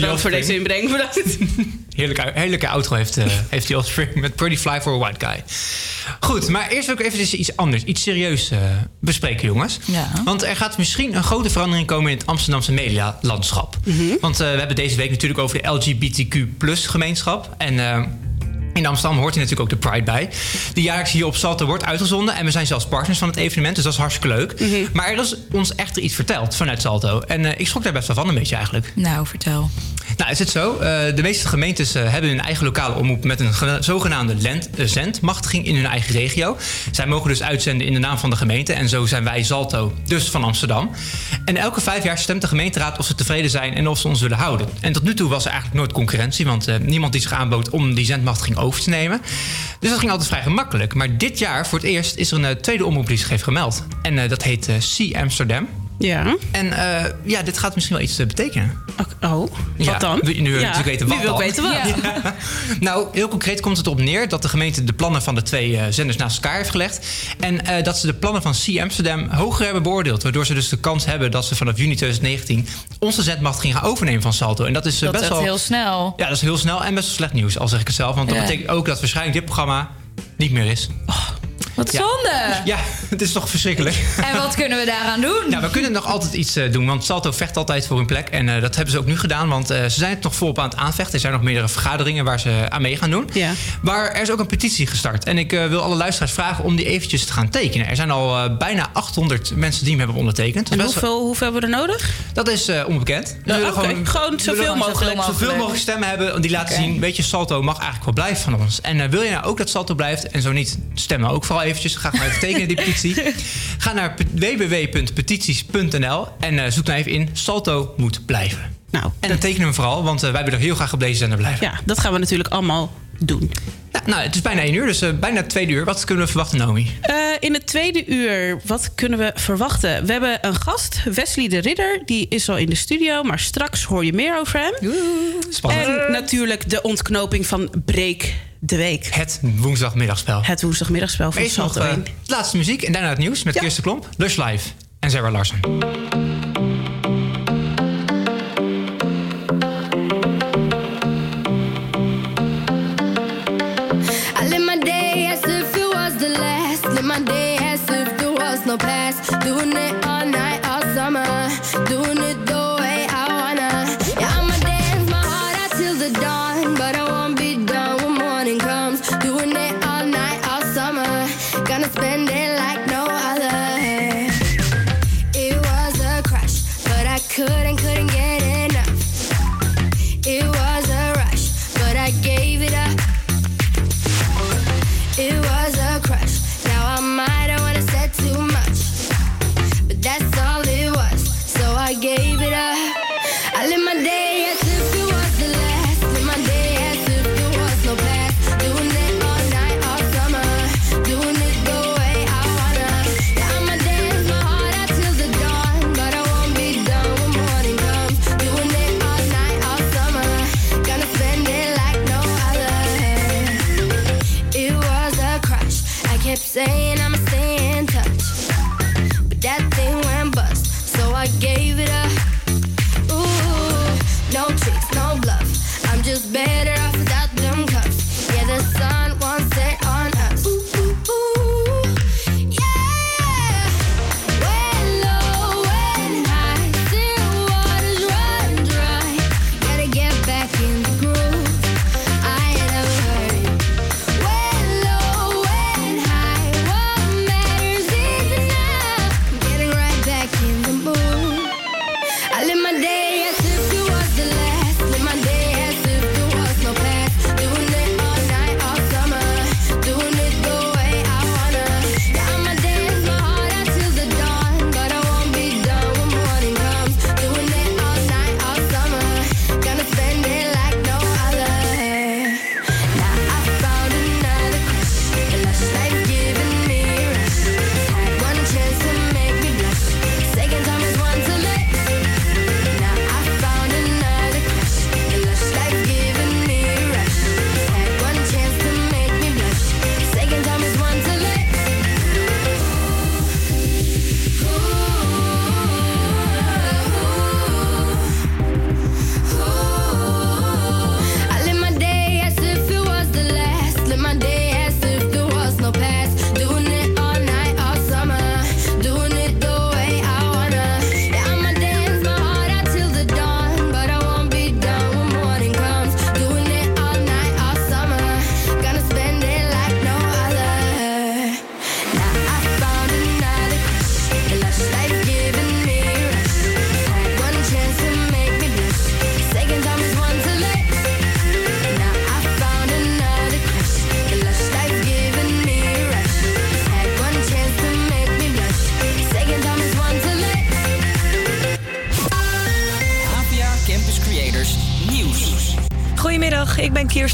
Bedankt voor deze inbreng. Bedankt. Heerlijke, heerlijke outro heeft, eh heeft die Offspring met Pretty Fly for a White Guy. Goed, maar eerst wil ik even dus iets anders, iets serieus eh, bespreken, jongens. Ja. Want er gaat misschien een grote verandering komen in het Amsterdamse medialandschap. Want eh, we hebben deze week natuurlijk over de LGBTQ gemeenschap. En eh, in Amsterdam hoort hier natuurlijk ook de Pride bij. Die jaarlijks hier op Salto wordt uitgezonden. En we zijn zelfs partners van het evenement, dus dat is hartstikke leuk. Maar er is ons echter iets verteld vanuit Salto. En eh, ik schrok daar best wel van een beetje eigenlijk. Nou, vertel. Nou, is het zo? Eh, de meeste gemeentes eh, hebben hun eigen lokale omroep met een gena- zogenaamde lent- zendmachtiging in hun eigen regio. Zij mogen dus uitzenden in de naam van de gemeente. En zo zijn wij Zalto, dus van Amsterdam. En elke vijf jaar stemt de gemeenteraad of ze tevreden zijn en of ze ons willen houden. En tot nu toe was er eigenlijk nooit concurrentie, want eh, niemand die zich aanbood om die zendmachtiging over te nemen. Dus dat ging altijd vrij gemakkelijk. Maar dit jaar, voor het eerst, is er een eh, tweede omroep die zich heeft gemeld. En eh, dat heet Sea Amsterdam. Ja. En eh, ja, dit gaat misschien wel iets eh, betekenen. Oh, Ja, wat dan? wil nu Ja, natuurlijk weten wat nu wil ik weten wat. Ja. Nou, heel concreet komt het erop neer dat de gemeente de plannen van de twee eh, zenders naast elkaar heeft gelegd. En eh, dat ze de plannen van Sea Amsterdam hoger hebben beoordeeld. Waardoor ze dus de kans hebben dat ze vanaf juni 2019 onze zendmachtiging gaan overnemen van Salto. En dat is eh, Dat best is wel heel snel. Ja, dat is heel snel en best wel slecht nieuws, al zeg ik het zelf. Want dat betekent ook dat waarschijnlijk dit programma niet meer is. Wat Ja. zonde! Ja, het is toch verschrikkelijk. En wat kunnen we daaraan doen? Nou, we kunnen nog altijd iets eh, doen, want Salto vecht altijd voor hun plek. En eh, dat hebben ze ook nu gedaan, want eh, ze zijn het nog volop aan het aanvechten. Er zijn nog meerdere vergaderingen waar ze aan mee gaan doen. Ja. Maar er is ook een petitie gestart. En ik eh, wil alle luisteraars vragen om die eventjes te gaan tekenen. Er zijn al bijna 800 mensen die hem hebben ondertekend. En wel- hoeveel, hoeveel hebben we er nodig? Dat is eh, onbekend. We Ja, willen oké. Gewoon we zoveel willen mogelijk. Zoveel mogelijk stemmen hebben. Die laten zien, weet je, Salto mag eigenlijk wel blijven van ons. En eh, wil je nou ook dat Salto blijft? En zo niet, stemmen ook vooral eventjes. Ga maar even tekenen, die petitie. Ga naar pe- www.petities.nl en eh, zoek nou even in Salto moet blijven. Nou, en dan tekenen we vooral, want eh, wij willen heel graag op deze zender blijven. Ja, dat gaan we natuurlijk allemaal doen. Ja, nou, het is bijna één uur, dus eh, bijna twee uur. Wat kunnen we verwachten, Naomi? In het tweede uur, wat kunnen we verwachten? We hebben een gast, Wesley de Ridder. Die is al in de studio, maar straks hoor je meer over hem. Spannend. En natuurlijk de ontknoping van Break de Week. Het woensdagmiddagspel. Het woensdagmiddagspel van nog eh, 1. de laatste muziek en daarna het nieuws met Kirsten Klomp, Lush Live en Sarah Larsen.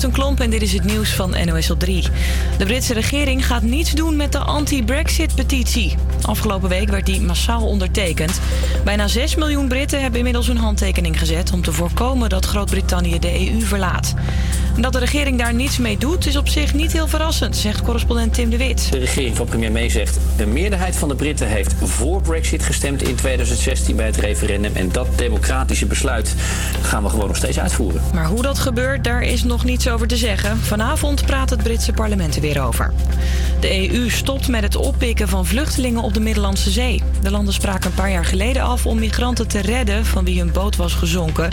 Kirsten Klomp en dit is het nieuws van NOS op 3. De Britse regering gaat niets doen met de anti-Brexit-petitie. Afgelopen week werd die massaal ondertekend. Bijna 6 miljoen Britten hebben inmiddels hun handtekening gezet... om te voorkomen dat Groot-Brittannië de EU verlaat. En dat de regering daar niets mee doet is op zich niet heel verrassend... zegt correspondent Tim de Wit. De regering van premier May zegt... de meerderheid van de Britten heeft voor Brexit gestemd in 2016 bij het referendum... en dat democratische besluit gaan we gewoon nog steeds uitvoeren. Maar hoe dat gebeurt, daar is nog niets over te zeggen. Vanavond praat het Britse parlement er weer over. De EU stopt met het oppikken van vluchtelingen op de Middellandse Zee. De landen spraken een paar jaar geleden af om migranten te redden van wie hun boot was gezonken.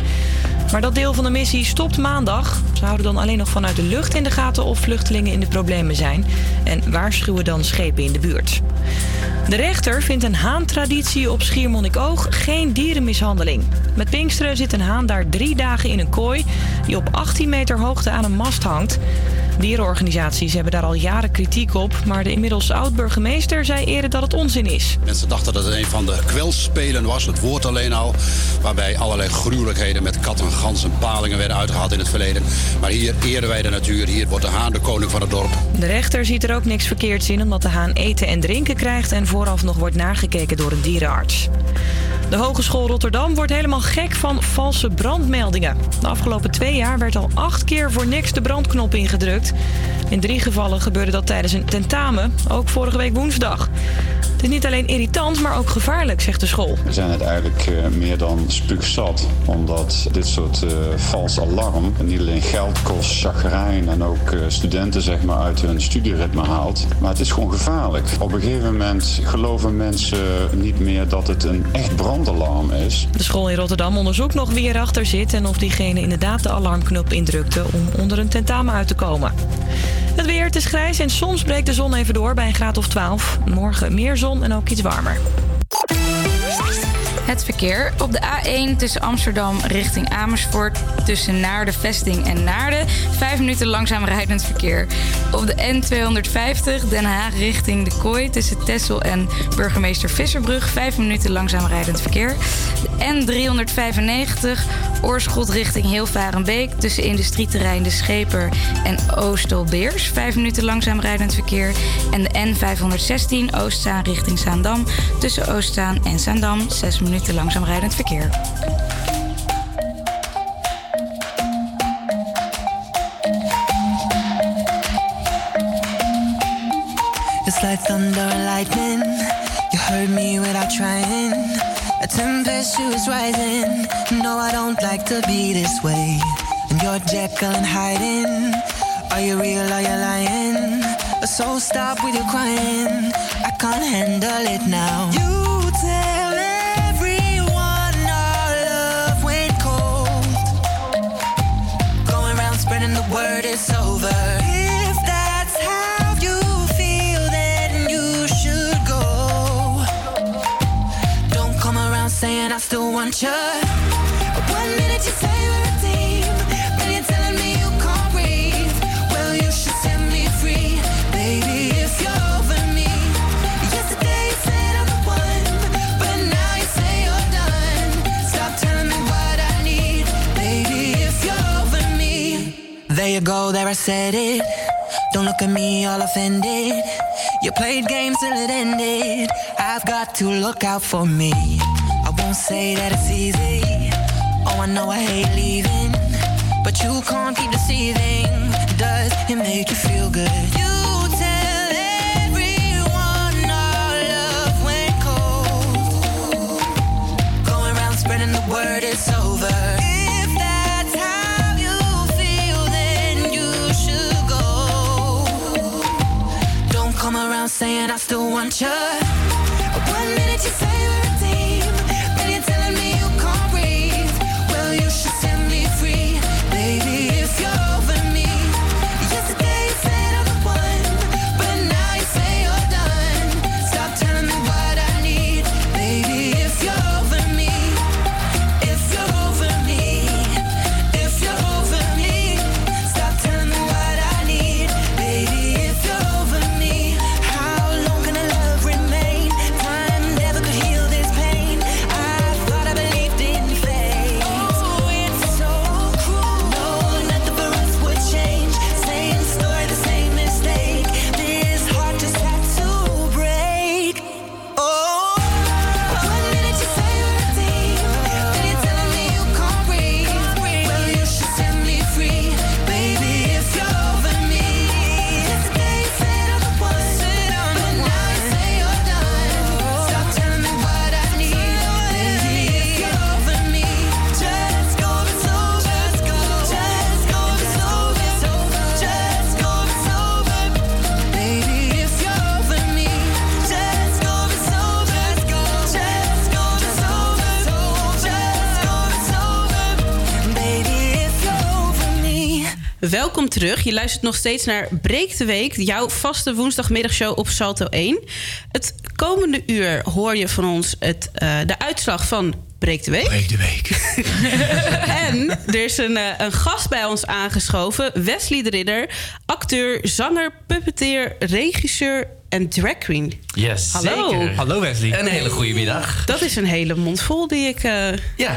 Maar dat deel van de missie stopt maandag. Ze houden dan alleen nog vanuit de lucht in de gaten of vluchtelingen in de problemen zijn. En waarschuwen dan schepen in de buurt. De rechter vindt een haantraditie op Schiermonnikoog geen dierenmishandeling. Met Pinksteren zit een haan daar drie dagen in een kooi... die op 18 meter hoogte aan een mast hangt. Dierenorganisaties hebben daar al jaren kritiek op... maar de inmiddels oud-burgemeester zei eerder dat het onzin is. Mensen dachten dat het een van de kwelspelen was, het woord alleen al. Waarbij allerlei gruwelijkheden met katten, ganzen, palingen werden uitgehaald in het verleden. Maar hier eren wij de natuur, hier wordt de haan de koning van het dorp. De rechter ziet er ook niks verkeerds in... omdat de haan eten en drinken krijgt... en vooraf nog wordt nagekeken door een dierenarts. De Hogeschool Rotterdam wordt helemaal gek van valse brandmeldingen. De afgelopen twee jaar werd al acht keer voor niks de brandknop ingedrukt. In drie gevallen gebeurde dat tijdens een tentamen, ook vorige week woensdag. Het is niet alleen irritant, maar ook gevaarlijk, zegt de school. We zijn het eigenlijk eh, meer dan spuugzat. Omdat dit soort eh, vals alarm niet alleen geld kost, chagrijn en ook eh, studenten zeg maar, uit hun studieritme haalt. Maar het is gewoon gevaarlijk. Op een gegeven moment geloven mensen niet meer dat het een echt is. De school in Rotterdam onderzoekt nog wie erachter zit en of diegene inderdaad de alarmknop indrukte om onder een tentamen uit te komen. Het weer, het is grijs en soms breekt de zon even door bij een graad of 12. Morgen meer zon en ook iets warmer. Het verkeer op de A1 tussen Amsterdam richting Amersfoort... tussen Naarden Vesting en Naarden... vijf minuten langzaam rijdend verkeer. Op de N250 Den Haag richting De Kooi... tussen Tessel en Burgemeester Visserbrug... vijf minuten langzaam rijdend verkeer. De N395 Oorschot richting Hilvarenbeek... tussen industrieterrein De Scheper en Oostelbeers... vijf minuten langzaam rijdend verkeer. En de N516 Oostzaan richting Zaandam... tussen Oostzaan en Zaandam... zes minuten langzaam rijdend verkeer. It's like thunder and lightning. You heard me without trying. A tempest is rising. No, I don't like to be this way. And you're Jekyll and hiding. Are you real? Are you lying? So stop with your crying. I can't handle it now. You still want you. One minute you say we're a team, then you're telling me you can't breathe. Well, you should set me free, baby. If you're over me, yesterday you said I'm the one, but now you say you're done. Stop telling me what I need, baby. If you're over me, there you go, there I said it. Don't look at me all offended. You played games till it ended. I've got to look out for me. I won't say that it's easy. Oh, I know I hate leaving, but you can't keep deceiving. Does it make you feel good? You tell everyone our love went cold. Going around spreading the word it's over. If that's how you feel, then you should go. Don't come around saying I still want you. One minute you say Welkom terug. Je luistert nog steeds naar Breek de Week, jouw vaste woensdagmiddagshow op Salto 1. Het komende uur hoor je van ons het, eh, de uitslag van Breek de Week. Breek de Week. en er is een, eh, een, gast bij ons aangeschoven, Wesley de Ridder, acteur, zanger, puppeteer, regisseur en drag queen. Yes, Hallo. Zeker. Hallo Wesley. Een hele goede middag. Dat is een hele mond vol die ik eh,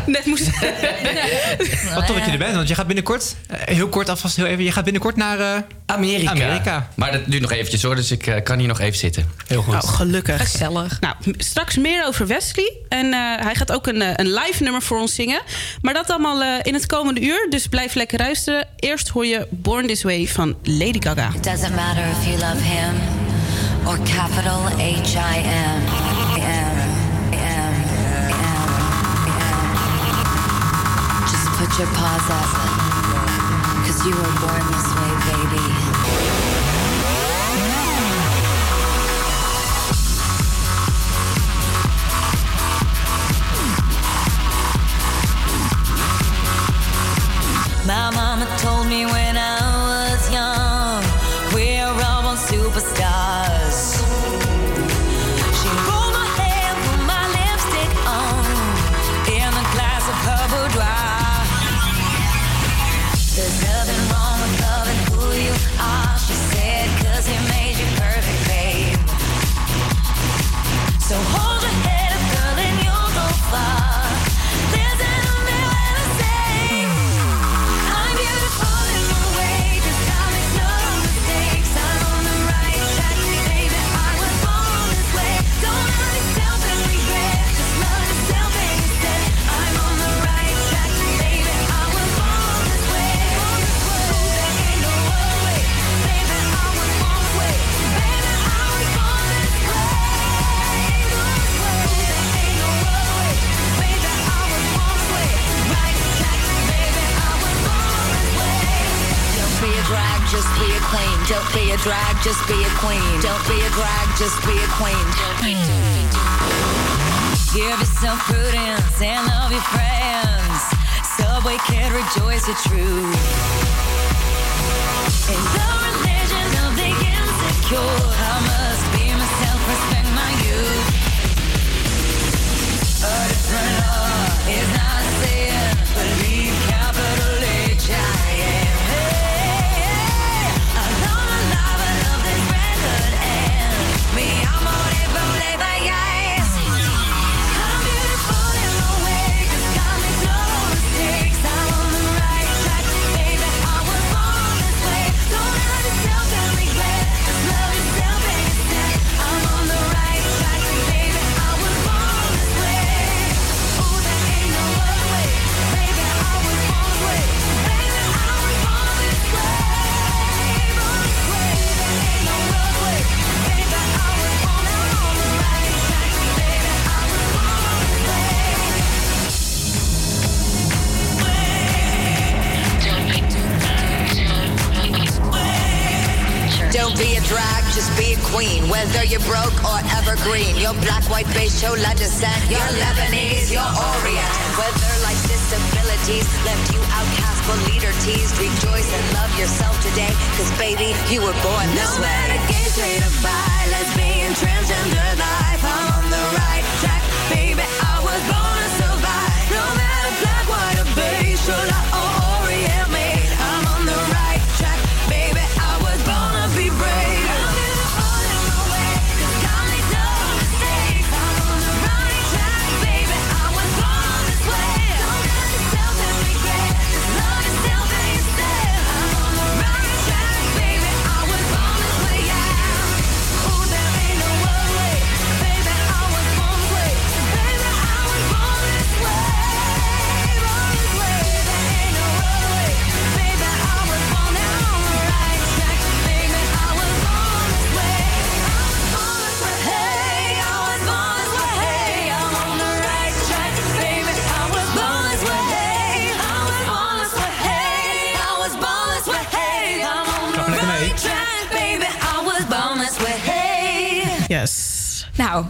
net moest... Wat tof dat je er bent, want je gaat binnenkort... Eh, heel kort alvast, heel even. Je gaat binnenkort naar... Eh, Amerika. Amerika. Maar dat duurt nog eventjes hoor, dus ik kan hier nog even zitten. Heel goed. Nou, gelukkig. Gezellig. Nou, straks meer over Wesley. En hij gaat ook een, een, live nummer voor ons zingen. Maar dat allemaal in het komende uur, dus blijf lekker luisteren. Eerst hoor je Born This Way van Lady Gaga. It doesn't matter if you love him... or capital H I M. Just put your paws up, cause you were born this way, baby.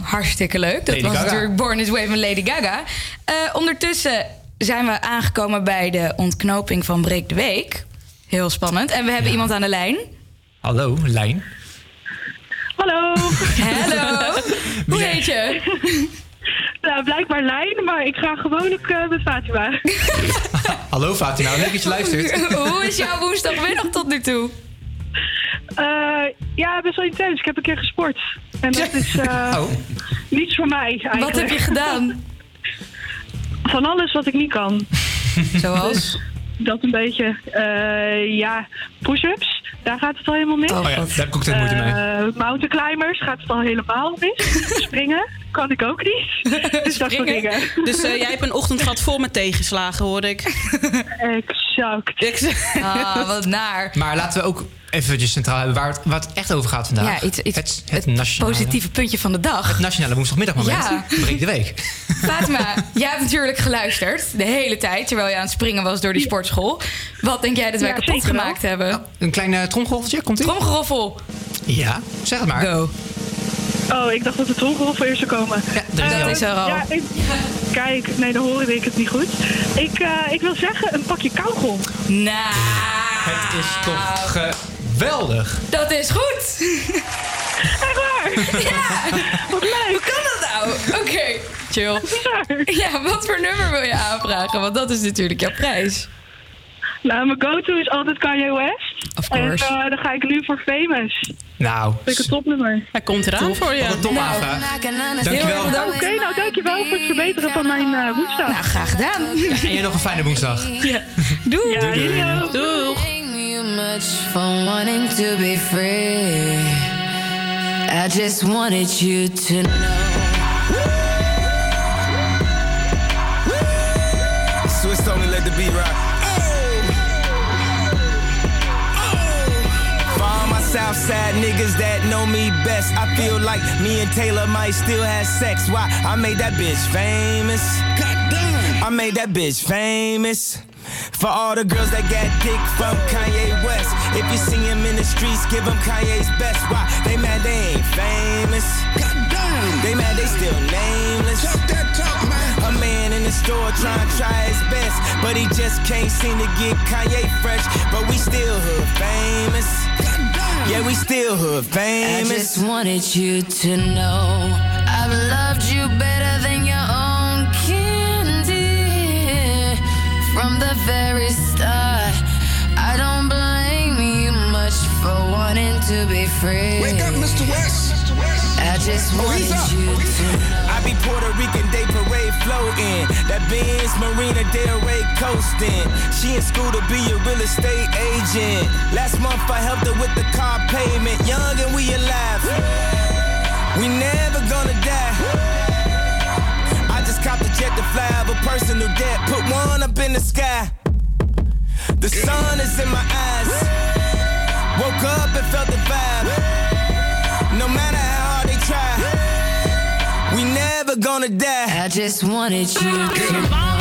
hartstikke leuk. Dat was natuurlijk Born This Way van Lady Gaga. Eh, ondertussen zijn we aangekomen bij de ontknoping van Breek de Week. Heel spannend. En we hebben iemand aan de lijn. Hallo, lijn. Hallo. Hallo. Hoe heet je? Nou, blijkbaar lijn, maar ik ga gewoon ook eh, met Fatima. Hallo Fatima, leuk dat je luistert. Hoe is jouw woensdagmiddag tot nu toe? Eh, ja, best wel intens. Ik heb een keer gesport. En dat is eh, Oh. niets voor mij eigenlijk. Wat heb je gedaan? Van alles wat ik niet kan. Zoals? Dat een beetje. eh, ja, push-ups. Daar gaat het al helemaal mis. Oh ja, daar heb ik ook de moeite mee. Eh, mountain climbers gaat het al helemaal mis. Springen kan ik ook niet. Dus dat soort dingen. Dus eh, jij hebt een ochtend gehad vol met tegenslagen, hoorde ik. Exact. Ah, wat naar. Maar laten we ook eventjes centraal hebben waar het, waar het echt over gaat vandaag. Ja, iets, iets, het, het, nationale, positieve puntje van de dag. Het nationale woensdagmiddagmoment. Ja. Breek de week. Fatima, jij hebt natuurlijk geluisterd de hele tijd terwijl je aan het springen was door die sportschool. Wat denk jij dat wij Ja, kapot wel. gemaakt hebben? Een klein uh, komt ie? Tromgeroffel. Ja, zeg het maar. Go. Oh, ik dacht dat de tromgeroffel eerst zou komen. Ja, Eh, dat is er al. Ja, ik- kijk, nee, dan hoorde ik het niet goed. Ik, eh, ik wil zeggen, een pakje kauwgom. Nou, Het is toch geweldig. dat is goed. Echt waar? Ja. Wat leuk. Hoe kan dat nou? Oké, chill. Ja, wat voor nummer wil je aanvragen? Want dat is natuurlijk jouw prijs. Nou, mijn go-to is altijd Kanye West. Of En course. eh, dan ga ik nu voor Famous. Nou, Vind ik een topnummer. Hij komt eraan voor je. wat een top Nou, erg Oké, bedankt. nou dankjewel voor het verbeteren van mijn eh woensdag. Nou, graag gedaan. En jij nog een fijne woensdag. Doei. Ja. Doeg. much for wanting to be free. I just wanted you to know. Swiss only let the beat rock. Southside niggas that know me best, I feel like me and Taylor might still have sex. Why? I made that bitch famous. I made that bitch famous. For all the girls that got dick from Kanye West. If you see him in the streets, give him Kanye's best. Why? They mad they ain't famous. They mad they still nameless. Talk that talk, man. A man in the store trying to try his best, but he just can't seem to get Kanye fresh. But we still hood famous. Yeah, we still hood famous. I just wanted you to know I've loved you better than your own candy from the very start. I don't blame you much for wanting to be free. Wake up, Mr. West. I just oh, wanted you to know. I be Puerto Rican Day Parade floating. That Benz Marina Del Rey coasting. She in school to be a real estate agent. Last month I helped her with the car payment. Young and we alive. We never gonna die. I just copped a jet to fly over personal debt. Put one up in the sky. The sun is in my eyes. Woke up and felt the vibe. Never gonna die. I just wanted you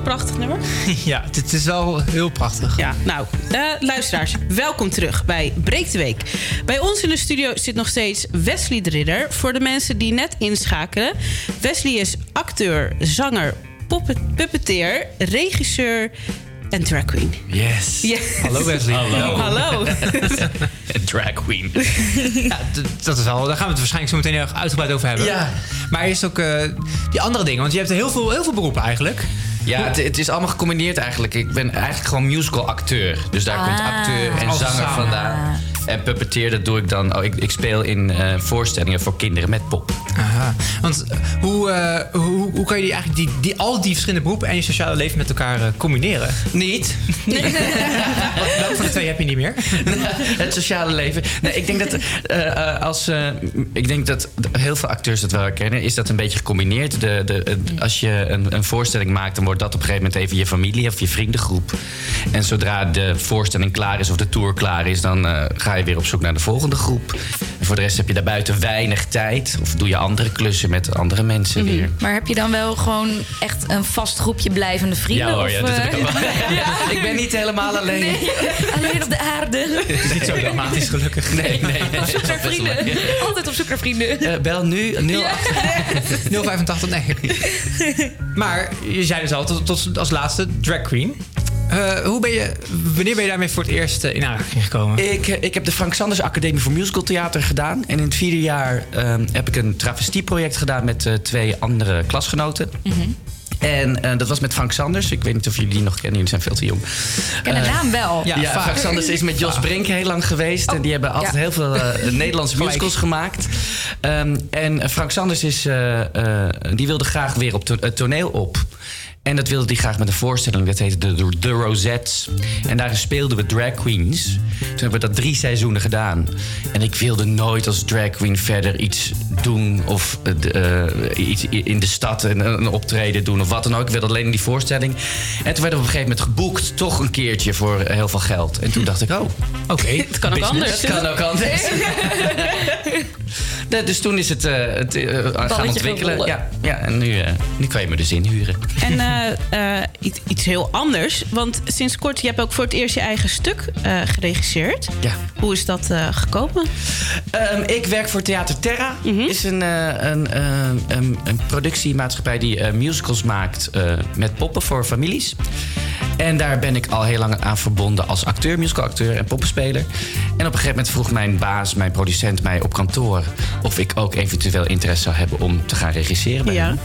Prachtig nummer. Ja, het is wel heel prachtig. Ja, nou, eh, luisteraars, welkom terug bij Breek de Week. Bij ons in de studio zit nog steeds Wesley de Ridder. Voor de mensen die net inschakelen. Wesley is acteur, zanger, puppeteer, regisseur en drag queen. Yes. Hallo Wesley. Hallo. Hallo. drag queen. ja, dat is. Daar gaan we het waarschijnlijk zo meteen erg uitgebreid over hebben. Ja. Maar eerst ook eh, die andere dingen. Want je hebt heel veel, heel veel beroepen eigenlijk. Ja, het, het is allemaal gecombineerd eigenlijk. Ik ben eigenlijk gewoon musical acteur. Dus daar komt Ah. acteur en zanger vandaan. En puppeteer, dat doe ik dan. Oh, ik, ik speel in eh, voorstellingen voor kinderen met pop. Want eh, hoe, eh, hoe, hoe kan je die eigenlijk die, die, al die verschillende beroepen en je sociale leven met elkaar eh, combineren? Niet. Wat- Welke van de twee heb je niet meer? het sociale leven. Nee, ik denk dat als ik denk dat heel veel acteurs dat wel herkennen, is dat een beetje gecombineerd. De, de, als je een, een voorstelling maakt, dan wordt dat op een gegeven moment even je familie of je vriendengroep. En zodra de voorstelling klaar is of de tour klaar is, dan ga je weer op zoek naar de volgende groep. Voor de rest heb je daarbuiten weinig tijd. Of doe je andere klussen met andere mensen weer. Maar heb je dan wel gewoon echt een vast groepje blijvende vrienden? Ja hoor, of, ja, dat heb eh, ik ook wel. Ik ben niet helemaal alleen. Nee, alleen op de aarde. Het is niet zo dramatisch gelukkig. Nee, nee, nee. Op zoek naar vrienden. Altijd op zoek naar vrienden. Eh, bel nu 0 085, nee. Maar je zei dus al, tot, tot als laatste, drag queen. Eh, hoe ben je, wanneer ben je daarmee voor het eerst eh, in aanraking gekomen? Ik, eh, ik heb de Frank Sanders Academie voor Musical Theater gedaan. En in het vierde jaar ehm, heb ik een travestieproject gedaan met eh, twee andere klasgenoten. En eh, dat was met Frank Sanders. Ik weet niet of jullie die nog kennen, jullie zijn veel te jong. Ik ken de naam wel. Ja, Frank Sanders is met Jos Brink heel lang geweest. en die hebben altijd ja. heel veel Nederlandse musicals gemaakt. Ehm, en Frank Sanders is, eh, eh, die wilde graag weer op to- het toneel op. En dat wilde hij graag met een voorstelling. Dat heette de, de, de Rosettes. En daarin speelden we drag queens. Toen hebben we dat drie seizoenen gedaan. En ik wilde nooit als drag queen verder iets doen. Of eh, eh, iets in de stad een, een optreden doen. Of wat dan ook. Ik wilde alleen in die voorstelling. En toen werden we op een gegeven moment geboekt. Toch een keertje voor eh, heel veel geld. En toen dacht ik, oh, Oké. Het kan ook anders. Het kan ook anders. Nee, dus toen is het, eh, het eh, gaan ontwikkelen. Ja, ja, en nu, eh, nu kan je me dus inhuren. En eh, iets, iets heel anders. Want sinds kort, je hebt ook voor het eerst je eigen stuk eh, geregisseerd. Ja. Hoe is dat gekomen? Ehm, ik werk voor Theater Terra. is een, een, een, een productiemaatschappij die musicals maakt met poppen voor families. En daar ben ik al heel lang aan verbonden als acteur, musicalacteur en poppenspeler. En op een gegeven moment vroeg mijn baas, mijn producent, mij op kantoor of ik ook eventueel interesse zou hebben om te gaan regisseren bij Ja. hem.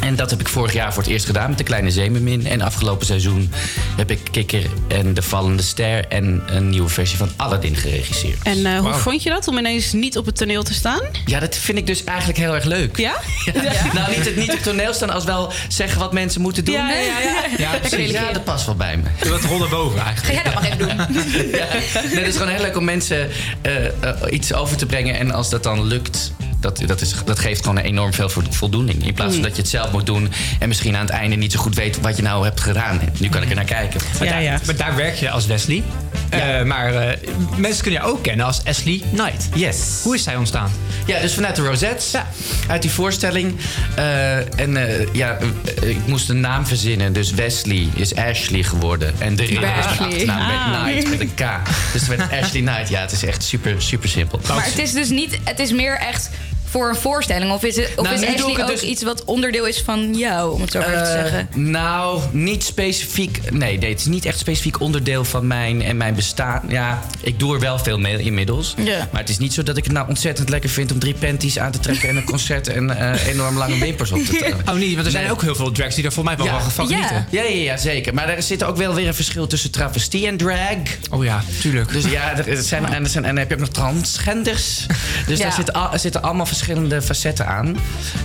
En dat heb ik vorig jaar voor het eerst gedaan met de Kleine Zeemermin. En afgelopen seizoen heb ik Kikker en De Vallende Ster... en een nieuwe versie van Aladdin geregisseerd. En eh, hoe vond je dat om ineens niet op het toneel te staan? Ja, dat vind ik dus eigenlijk heel erg leuk. Ja? Nou, niet, het, niet op toneel staan als wel zeggen wat mensen moeten doen. Ja, ja, ja, ja. Ja, precies. Ja, dat past wel bij me. Wat rollen boven eigenlijk. Ga jij dat maar even doen. Ja. Nee, het is gewoon heel leuk om mensen eh, eh, iets over te brengen. En als dat dan lukt, dat, dat, is, dat geeft gewoon enorm veel vo- voldoening. In plaats van Mm. dat je het zelf moet doen en misschien aan het einde niet zo goed weet wat je nou hebt gedaan. Nu kan ik er naar kijken. Maar, Ja, daar, ja. maar daar werk je als Wesley. Eh, maar eh, mensen kunnen jou ook kennen als Ashley Knight. Yes. Hoe is zij ontstaan? Ja, dus vanuit de Rosettes. Ja. Uit die voorstelling. Eh, en ja, ik moest een naam verzinnen. Dus Wesley is Ashley geworden. En de ridder is mijn. Met Ah. Knight, met een K. Dus het werd Ashley Knight. Ja, het is echt super, super simpel. Maar het is dus niet, het is meer echt voor een voorstelling. Of is, het, of Nou, is Ashley ook dus- iets wat onderdeel is van jou, om het zo maar even te Eh, zeggen? Nou, niet specifiek. Nee, nee, het is niet echt specifiek onderdeel van mijn en mijn bestaan. Ja, ik doe er wel veel mee inmiddels. Ja. Maar het is niet zo dat ik het nou ontzettend lekker vind om drie panties aan te trekken en een concert en eh, enorm lange wimpers op te trekken. Oh niet, want er zijn Nee. ook heel veel drags die er volgens mij wel Ja. van Ja. genieten. Ja, ja, ja, zeker. Maar er zit ook wel weer een verschil tussen travestie en drag. Oh ja, tuurlijk. Dus ja, er zijn, en, er zijn, en dan heb je ook nog transgenders. Dus Ja. daar zitten, al- er zitten allemaal verschillende facetten aan.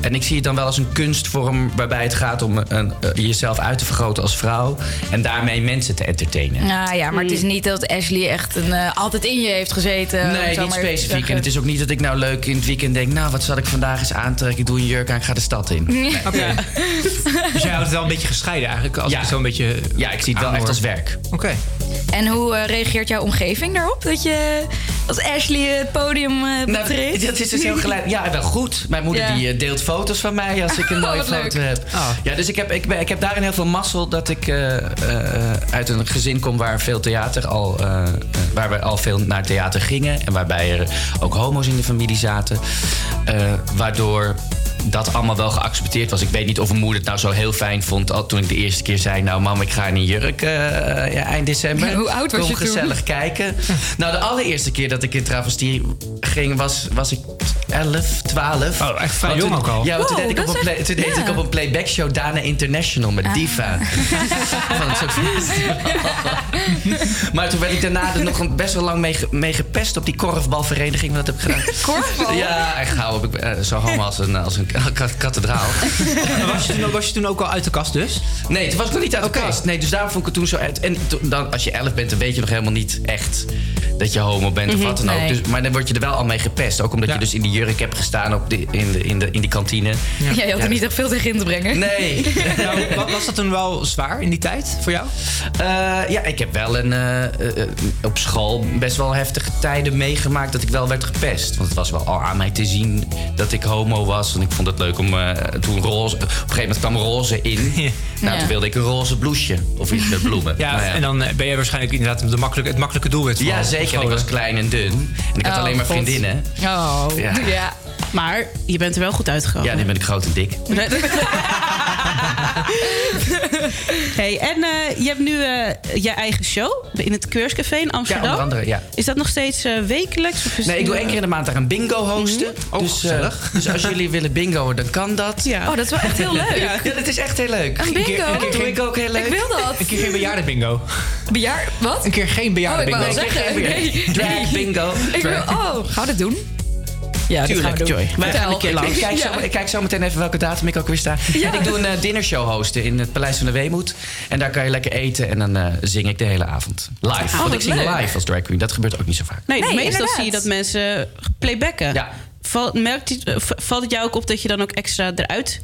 En ik zie het dan wel als een kunstvorm waarbij het gaat om een, eh, jezelf uit te vergroten als vrouw. En daarmee mensen te entertainen. Nou ja, maar het is niet dat Ashley echt een, eh, altijd in je heeft gezeten. Nee, zo niet specifiek. En het is ook niet dat ik nou leuk in het weekend denk... nou, wat zal ik vandaag eens aantrekken? Ik doe een jurk aan, ik ga de stad in. Nee. Oké. dus jij houdt het wel een beetje gescheiden eigenlijk. Als Ja. ik zo een beetje Ja, ik zie het wel echt als werk. Oké. En hoe eh, reageert jouw omgeving daarop? Dat je als Ashley het podium eh Nou, betreedt? dat is dus heel gelijk. Ja, wel goed. Mijn moeder Ja. die eh, deelt foto's van mij als ik een mooie foto leuk. heb. Ja, dus ik heb, ik, ben- ik heb daarin heel veel mazzel dat ik eh, eh, uit een gezin kom waar veel theater al, waar we al veel naar theater gingen en waarbij er ook homo's in de familie zaten, Eh, waardoor dat allemaal wel geaccepteerd was. Ik weet niet of mijn moeder het nou zo heel fijn vond... al- toen ik de eerste keer zei... nou mam, ik ga in een jurk eh, ja, eind december. Hoe oud was Kom je toen? gezellig kijken. nou, de allereerste keer dat ik in travestie ging... was, was ik 11, 12. Oh, echt vrij jong toen- ook al. Ja, want toen Wow, deed ik op een, play- toen deed ik ja. op een playback show Dana International met Diva. Van het Sofie- maar toen werd ik daarna er nog best wel lang mee, ge- mee gepest op die korfbalvereniging. Wat heb ik gedaan? Korfbal? Ja, echt gauw. Heb ik, eh, zo homo als een, als een kathedraal. Maar was, je toen, ook- was je toen ook al uit de kast dus? Nee, toen was ik nog niet uit de kast. Nee, dus daarom vond ik het toen zo uit. En to- dan, als je elf bent, dan weet je nog helemaal niet echt dat je homo bent Mhm, of wat dan ook. nee. Dus, maar dan word je er wel al mee gepest. Ook omdat je dus in die jurk hebt gestaan op de, in, de, in, de, in die kantine. Jij had er niet echt veel tegen in te brengen. Nee. Nou, wa- was dat toen wel zwaar in die tijd voor jou? Eh, ja, ik heb wel een, eh, eh, op school best wel heftige tijden meegemaakt dat ik wel werd gepest. Want het was wel al aan mij te zien dat ik homo was. En ik vond het leuk om eh, toen roze. Op een gegeven moment kwam roze in. Nou, Ja. toen wilde ik een roze blouseje. Of iets met bloemen. Ja, Nou en dan eh, ben je waarschijnlijk inderdaad de makkelijke, het makkelijke doelwit van Ja, zeker. En ik was klein en dun. En ik had Oh, alleen maar God. vriendinnen. Oh, Ja. ja. Maar je bent er wel goed uitgekomen. Ja, nu ben ik groot en dik. hey, en eh, je hebt nu eh, je eigen show in het Keurscafé in Amsterdam. Ja, onder andere, ja. Is dat nog steeds eh, wekelijks? Of is Nee, ik doe één keer in de maand daar een bingo hosten. Oh, dus, eh, gezellig. dus als jullie willen bingoen, dan kan dat. Ja. Oh, dat is wel echt heel leuk. Ja, dat is echt heel leuk. Een bingo? Dat doe ik ook heel leuk. Ik wil dat. Een keer geen bejaardenbingo. Bejaar... Wat? Een keer geen Oh, ik wou wel zeggen. Nee. Drag bingo. Ik wil... Oh, gaan we dit doen? Ja, Tuurlijk, dat gaan we Joy. doen. Wij gaan een keer langs. Ik kijk, Ja. zo, ik kijk zo meteen even welke datum ik ook weer sta. Ja. En ik doe een uh, dinnershow hosten in het Paleis van de Weemoed. En daar kan je lekker eten en dan eh, zing ik de hele avond. Live. Oh, Want ik zing leuk. live als drag queen. Dat gebeurt ook niet zo vaak. Nee, Nee, meestal inderdaad. zie je dat mensen playbacken. Ja. Val- merkt je- eh, valt het jou ook op dat je dan ook extra eruit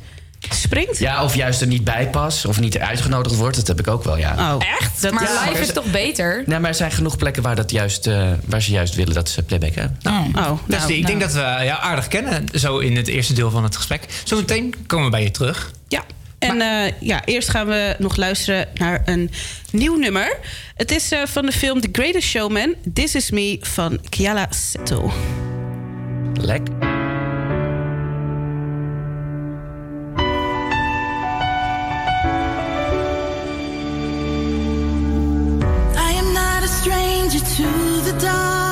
springt? Ja, of juist er niet bij pas. Of niet uitgenodigd wordt. Dat heb ik ook wel, ja. Oh, Echt? Dat maar live maar is toch beter? Nee, maar er zijn genoeg plekken waar, dat juist, eh, waar ze juist willen dat ze playbacken. Oh. Oh, Dus nou, ik denk dat we jou aardig kennen, zo in het eerste deel van het gesprek. Zometeen komen we bij je terug. Ja. En eh, ja, eerst gaan we nog luisteren naar een nieuw nummer. Het is eh, van de film The Greatest Showman. This Is Me van Kiala Seto. Lekker. I am not a stranger to the dark.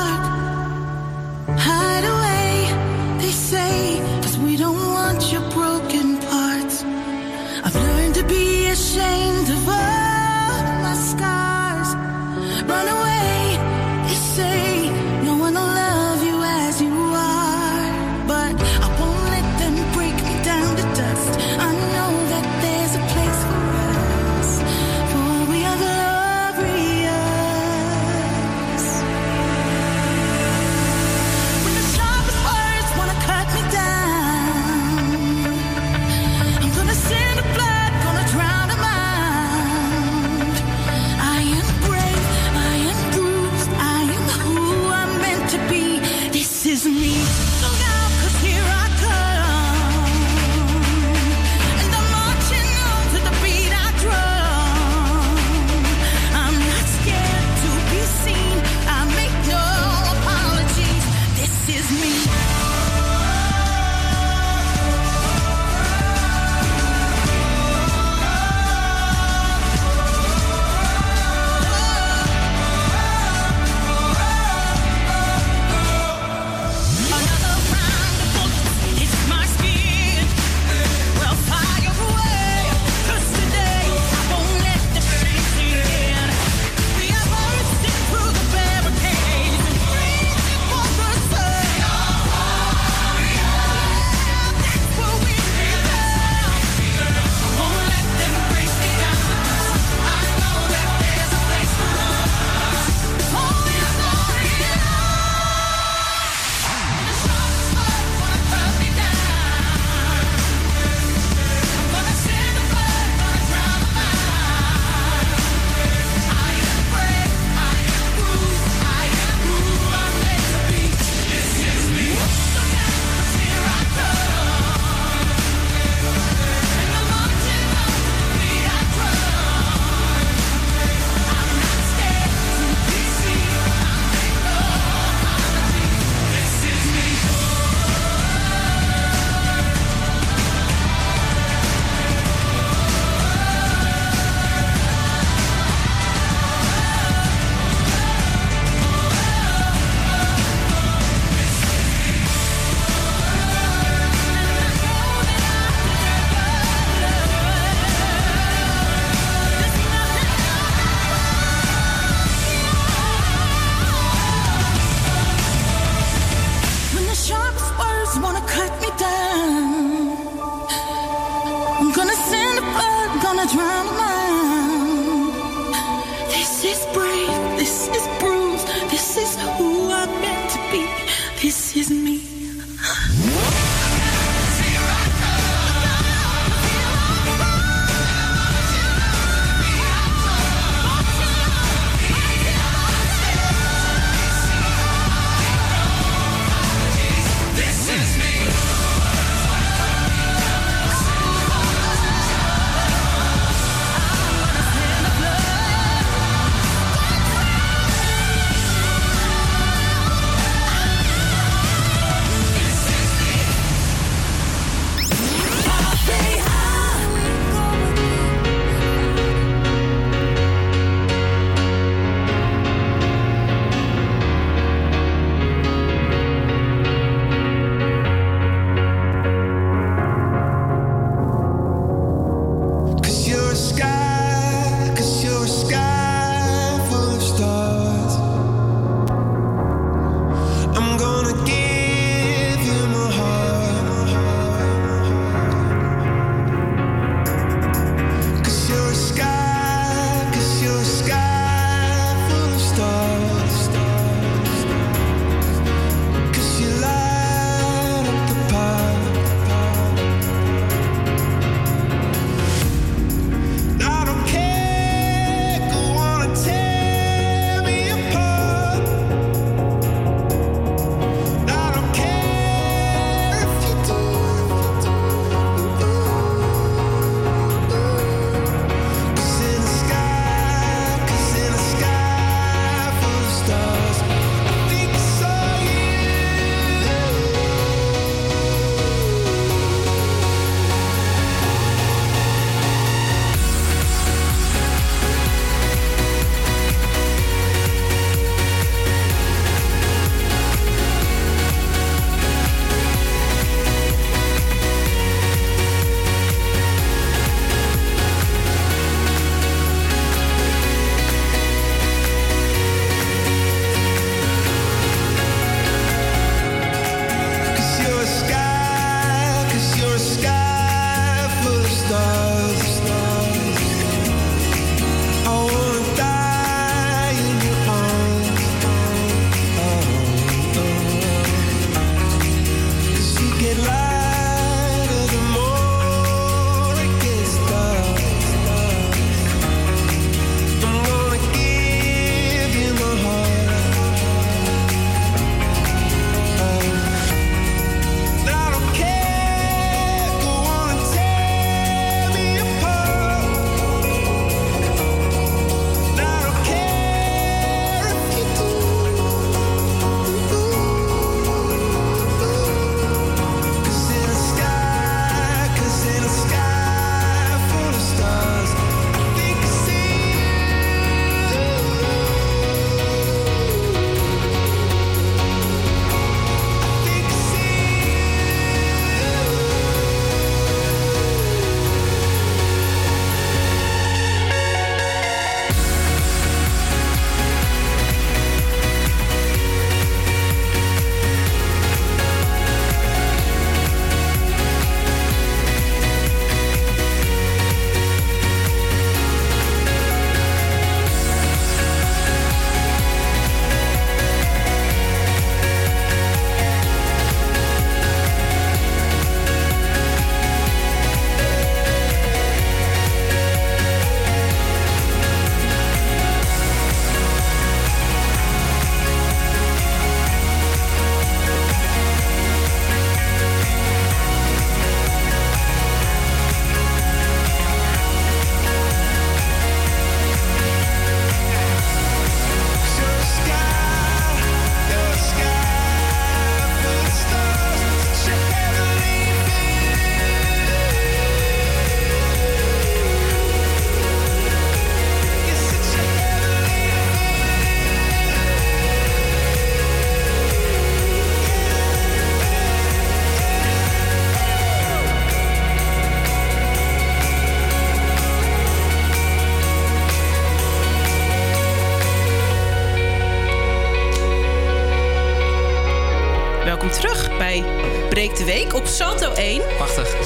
1. Prachtig.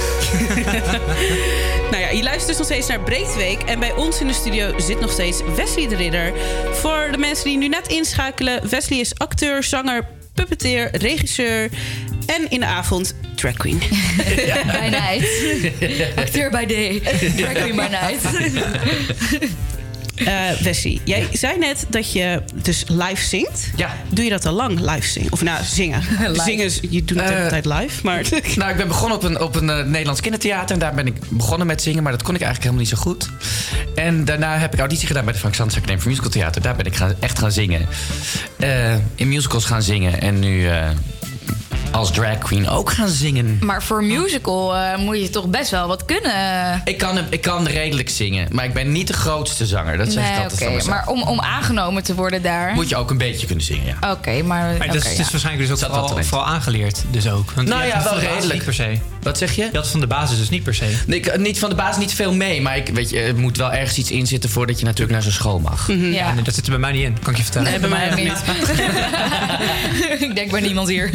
Nou ja, je luistert dus nog steeds naar Breek de Week. En bij ons in de studio zit nog steeds Wesley de Ridder. Voor de mensen die nu net inschakelen... Wesley is acteur, zanger, puppeteer, regisseur... en in de avond drag queen. By night. Acteur by day. Drag queen by night. Eh Wesley, jij zei net dat je dus live zingt. Ja. Doe je dat al lang, live zingen? Of nou, zingen. Zingen, je doet het Eh, altijd live, maar... Nou, ik ben begonnen op een, op een eh, Nederlands kindertheater. En daar ben ik begonnen met zingen, maar dat kon ik eigenlijk helemaal niet zo goed. En daarna heb ik auditie gedaan bij de Frank Sands Academie voor Musical Theater. Daar ben ik gaan, echt gaan zingen. In musicals gaan zingen. En nu als drag queen ook gaan zingen. Maar voor een musical eh, moet je toch best wel wat kunnen. Ik kan, ik kan redelijk zingen, maar ik ben niet de grootste zanger. Dat zeg ik altijd mezelf. Maar om, om aangenomen te worden daar. Moet je ook een beetje kunnen zingen, ja. Oké, maar. Maar dat is, oké, het is ja. waarschijnlijk dus ook dat vooral, aangeleerd. Dus ook. Want Nou ja, wel van de basis redelijk. Niet per se. Wat zeg je? Je had van de basis dus niet per se. Nee, ik, niet van de baas niet veel mee, maar ik, weet je, er moet wel ergens iets in zitten voordat je natuurlijk naar zo'n school mag. Ja. nee, dat zit er bij mij niet in, kan ik je vertellen. Nee, bij mij ook niet. ik denk bij niemand hier.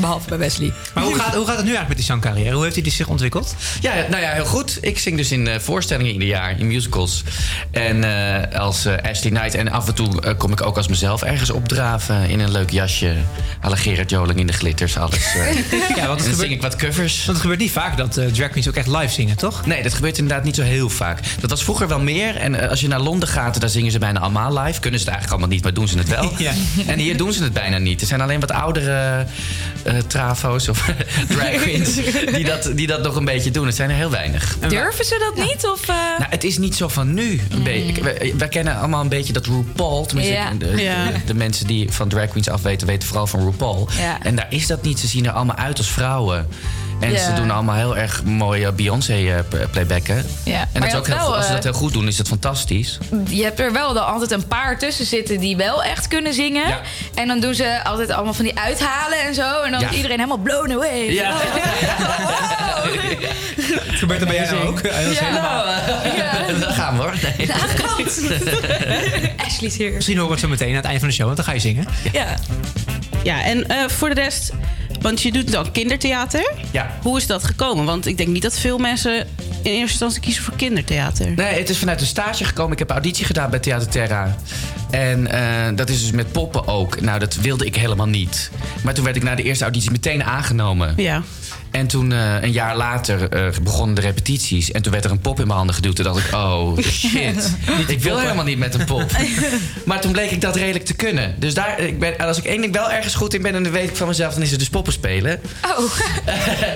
Behalve bij Wesley. Maar hoe gaat, hoe gaat het nu eigenlijk met die zangcarrière? Hoe heeft hij die zich ontwikkeld? Ja, nou ja, heel goed. Ik zing dus in eh, voorstellingen ieder jaar, in musicals. En eh, als eh, Ashley Knight. En af en toe kom ik ook als mezelf ergens opdraven in een leuk jasje. Alle Gerard Joling in de glitters, alles. Ja, want het dan gebeurt- zing ik wat covers. Want het gebeurt niet vaak dat eh, drag queens ook echt live zingen, toch? Nee, dat gebeurt inderdaad niet zo heel vaak. Dat was vroeger wel meer. En als je naar Londen gaat, daar zingen ze bijna allemaal live. Kunnen ze het eigenlijk allemaal niet, maar doen ze het wel. Ja. En hier doen ze het bijna niet. Er zijn alleen wat oudere eh trafo's of drag queens die dat, die dat nog een beetje doen. Het zijn er heel weinig. Durven ze dat niet? Of, eh, Nou, het is niet zo van nu. Een beetje. Wij, wij kennen allemaal een beetje dat RuPaul. Tenminste, Ja. de, de- Ja. de mensen die van drag queens afweten, weten vooral van RuPaul. Ja. En daar is dat niet. Ze zien er allemaal uit als vrouwen. En ze doen allemaal heel erg mooie Beyoncé-playbacken. Ja. En Maar dat is ook heel, wel, als ze dat eh, heel goed doen, is dat fantastisch. je hebt er wel dan altijd een paar tussen zitten die wel echt kunnen zingen. Ja. En dan doen ze altijd allemaal van die uithalen en zo. En dan Ja. is iedereen helemaal blown away. Ja. Het gebeurt er bij jou ook. Ja. helemaal. Ja. Daar gaan we hoor. Nee. De. Ashley's hier. Misschien horen we het zo meteen aan het einde van de show, want dan ga je zingen. Ja. Ja, en eh, voor de rest, want je doet dan kindertheater. Ja. Hoe is dat gekomen? Want ik denk niet dat veel mensen in eerste instantie kiezen voor kindertheater. Nee, het is vanuit een stage gekomen. Ik heb auditie gedaan bij Theater Terra. En eh, dat is dus met poppen ook. Nou, dat wilde ik helemaal niet. Maar toen werd ik na de eerste auditie meteen aangenomen. Ja. En toen, eh, een jaar later, eh, begonnen de repetities. En toen werd er een pop in mijn handen geduwd. Toen dacht ik, oh shit. ik wil helemaal niet met een pop. maar toen bleek ik dat redelijk te kunnen. Dus daar, ik ben, als ik één ding wel ergens goed in ben... en dan weet ik van mezelf, dan is het dus poppen spelen. Oh.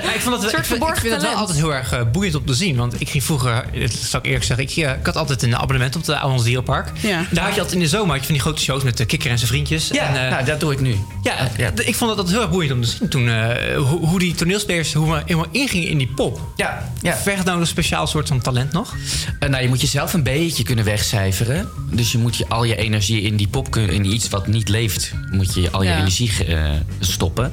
Maar ik, vond dat, Een soort ik, vind, ik vind het wel altijd heel erg eh, boeiend om te zien. Want ik ging vroeger, dat zal ik eerlijk zeggen, ik, ik had altijd een abonnement op de Dierenpark. Ja. Daar had je altijd in de zomer had je van die grote shows met de kikker en zijn vriendjes. Ja, en, eh, nou, dat doe ik nu. ja, ik vond dat altijd heel erg boeiend om te zien toen. eh, hoe, hoe die toneelspelers hoe we helemaal ingingen in die pop. Ja, ja. Vergt nou een speciaal soort van talent nog? Eh, nou, je moet jezelf een beetje kunnen wegcijferen. Dus je moet je, al je energie in die pop kunnen, in iets wat niet leeft, moet je al je Ja. energie eh, stoppen.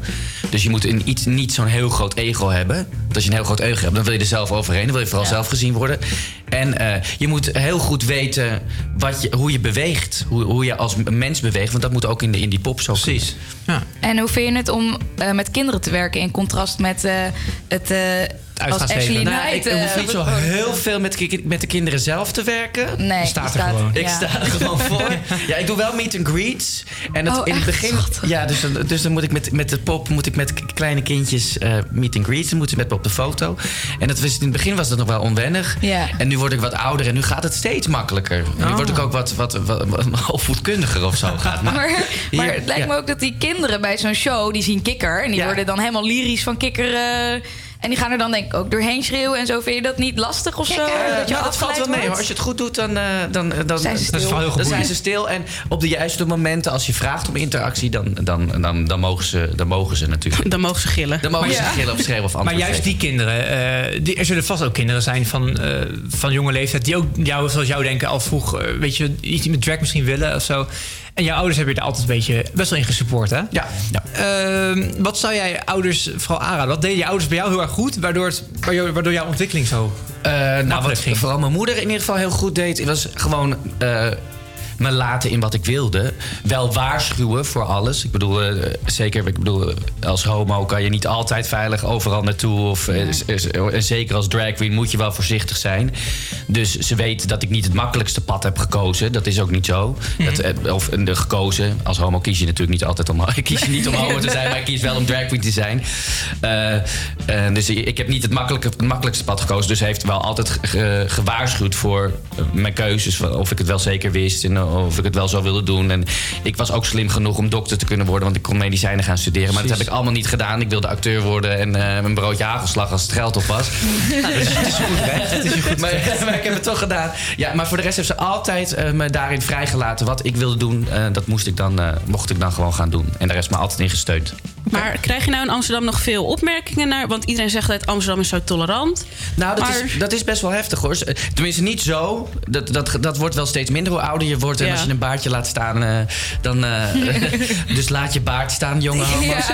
Dus je moet in iets, niet zo'n heel groot ego hebben. Want als je een heel groot ego hebt, dan wil je er zelf overheen. Dan wil je vooral Ja. zelf gezien worden. En eh, je moet heel goed weten wat je, hoe je beweegt. Hoe, hoe je als mens beweegt. Want dat moet ook in, de, in die pop zo Precies. Ja. En hoe vind je het om eh, met kinderen te werken in contrast met eh, het. Eh, als. Ashley Nou, Knight. ik hoef eh, niet zo heel veel met, met de kinderen zelf te werken. Nee, staat er gewoon. Ik ja. sta er gewoon voor. Ja, ik doe wel meet and greets. En dat Oh, in het begin. Ja, dus, dan- dus dan moet ik met, met de pop moet ik met kleine kindjes eh, meet and greets. Dan moeten ze met me op de foto. En dat was, in het begin was dat nog wel onwennig. Ja. En nu word ik wat ouder en nu gaat het steeds makkelijker. En nu Oh. word ik ook wat, wat, wat, wat opvoedkundiger of zo. Gaat. Maar, Maar, maar hier- het lijkt ja. me ook dat die kinderen bij zo'n show, die zien kikker. En die Ja. worden dan helemaal lyrisch van kikker. eh, en die gaan er dan denk ik ook doorheen schreeuwen en zo. Vind je dat niet lastig of zo? Eh, dat je nou, dat valt wel mee hoor. Als je het goed doet, dan, eh, dan, dan, Zijn ze stil. Dat is wel heel dan zijn ze stil. En op de juiste momenten, als je vraagt om interactie, dan, dan, dan, dan, mogen, ze, dan mogen ze natuurlijk. Dan mogen ze gillen. Dan mogen Maar ze ja. gillen of schreeuwen of antwoord Maar juist geven. die kinderen, eh, die, er zullen vast ook kinderen zijn van, eh, van jonge leeftijd... die ook jou, zoals jou denken al vroeg, eh, weet je, iets met drag misschien willen of zo. En jouw ouders hebben je er altijd een beetje best wel in gesupport, hè? Ja, ja. Ehm, wat zou jij ouders vooral aanraden? Wat deden je ouders bij jou heel erg goed, waardoor, het, waardoor, jouw ontwikkeling zo... Eh, nou, wat ging. vooral mijn moeder in ieder geval heel goed deed, was gewoon eh, me laten in wat ik wilde. Wel waarschuwen voor alles. Ik bedoel, eh, zeker, ik bedoel, als homo kan je niet altijd veilig overal naartoe. Of, eh, zeker als drag queen moet je wel voorzichtig zijn. Dus ze weet dat ik niet het makkelijkste pad heb gekozen. Dat is ook niet zo. dat, eh, of eh, gekozen. Als homo kies je natuurlijk niet altijd om, kies je niet om homo te zijn, maar ik kies wel om drag queen te zijn. Dus ik ik heb niet het, makkelijke, het makkelijkste pad gekozen. Dus hij heeft wel altijd ge- ge- gewaarschuwd voor mijn keuzes. Of ik het wel zeker wist en of ik het wel zou willen doen. En ik was ook slim genoeg om dokter te kunnen worden, want ik kon medicijnen gaan studeren. Maar dat heb ik allemaal niet gedaan. Ik wilde acteur worden en eh een broodje hagelslag als het geld op was. Nou, dus het is goed. Het is goed maar, maar ik heb het toch gedaan. Ja, maar voor de rest heeft ze altijd eh, me daarin vrijgelaten. Wat ik wilde doen, eh, dat moest ik dan, eh, mocht ik dan gewoon gaan doen. En daar is me altijd in gesteund. Maar krijg je nou in Amsterdam nog veel opmerkingen naar? Want iedereen zegt dat Amsterdam is zo tolerant. Nou, dat, Maar- is, dat is best wel heftig hoor. Tenminste, niet zo. Dat, dat, dat wordt wel steeds minder hoe ouder je wordt. En Ja. als je een baardje laat staan, eh, dan. eh, dus laat je baard staan, jonge homo's.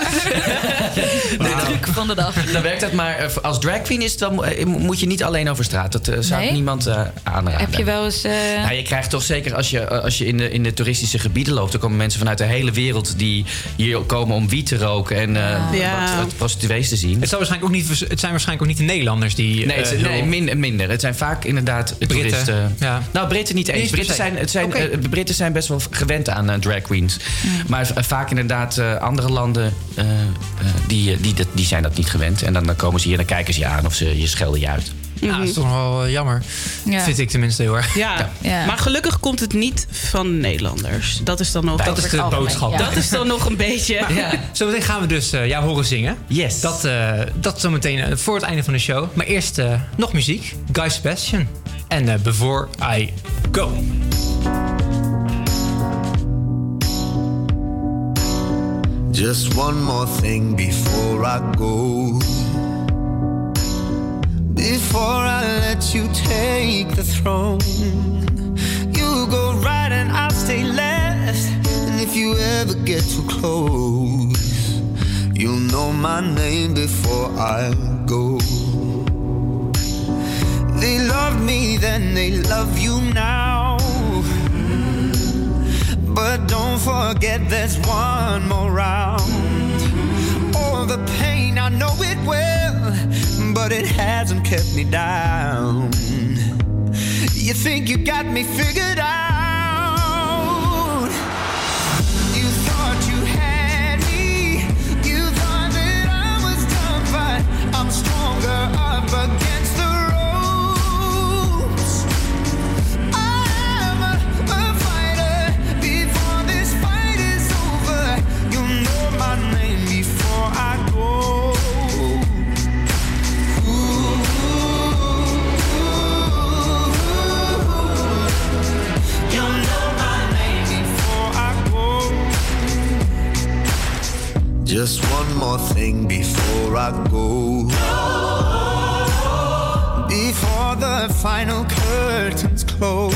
Nee, dan- Druk van de dag. Dan werkt dat, maar eh, als drag queen is het dan, moet je niet alleen over straat. Dat zou ik niemand eh, aanraden. Heb je wel eens... eh, Nou, je krijgt toch zeker als je, als je in, de, in de toeristische gebieden loopt... dan komen mensen vanuit de hele wereld die hier komen om wiet te roken... en eh, Ja. wat, wat prostituees te zien. Het, waarschijnlijk ook niet, het zijn waarschijnlijk ook niet de Nederlanders die... Nee, het, nee min- minder. Het zijn vaak inderdaad toeristen. ja. Nou, Britten niet eens. Britten zijn, het zijn, Eh, Britten zijn best wel gewend aan eh, drag queens. Maar eh, vaak inderdaad eh, andere landen, eh, eh, die, die, dat- die zijn dat niet gewend. En dan eh, komen ze hier en dan kijken ze je aan of ze je schelden je uit. Ja, dat is toch wel jammer. Ja. Vind ik tenminste heel erg. Ja. maar gelukkig komt het niet van Nederlanders. Dat is dan nog... Dat is de boodschap. Dat is dan nog een beetje... Maar Zometeen gaan we dus eh, jou horen zingen. Yes. Dat, eh, dat zometeen voor het einde van de show. Maar eerst eh, nog muziek. Guy Sebastian. En eh, Before I Go. Just one more thing before I go. Before I let you take the throne, you go right and I'll stay left. And if you ever get too close, you'll know my name before I go. They loved me then, they love you now. But don't forget there's one more round. All the pain, I know it well, but it hasn't kept me down. You think you got me figured out? You thought Just one more thing before I go. Before the final curtains close.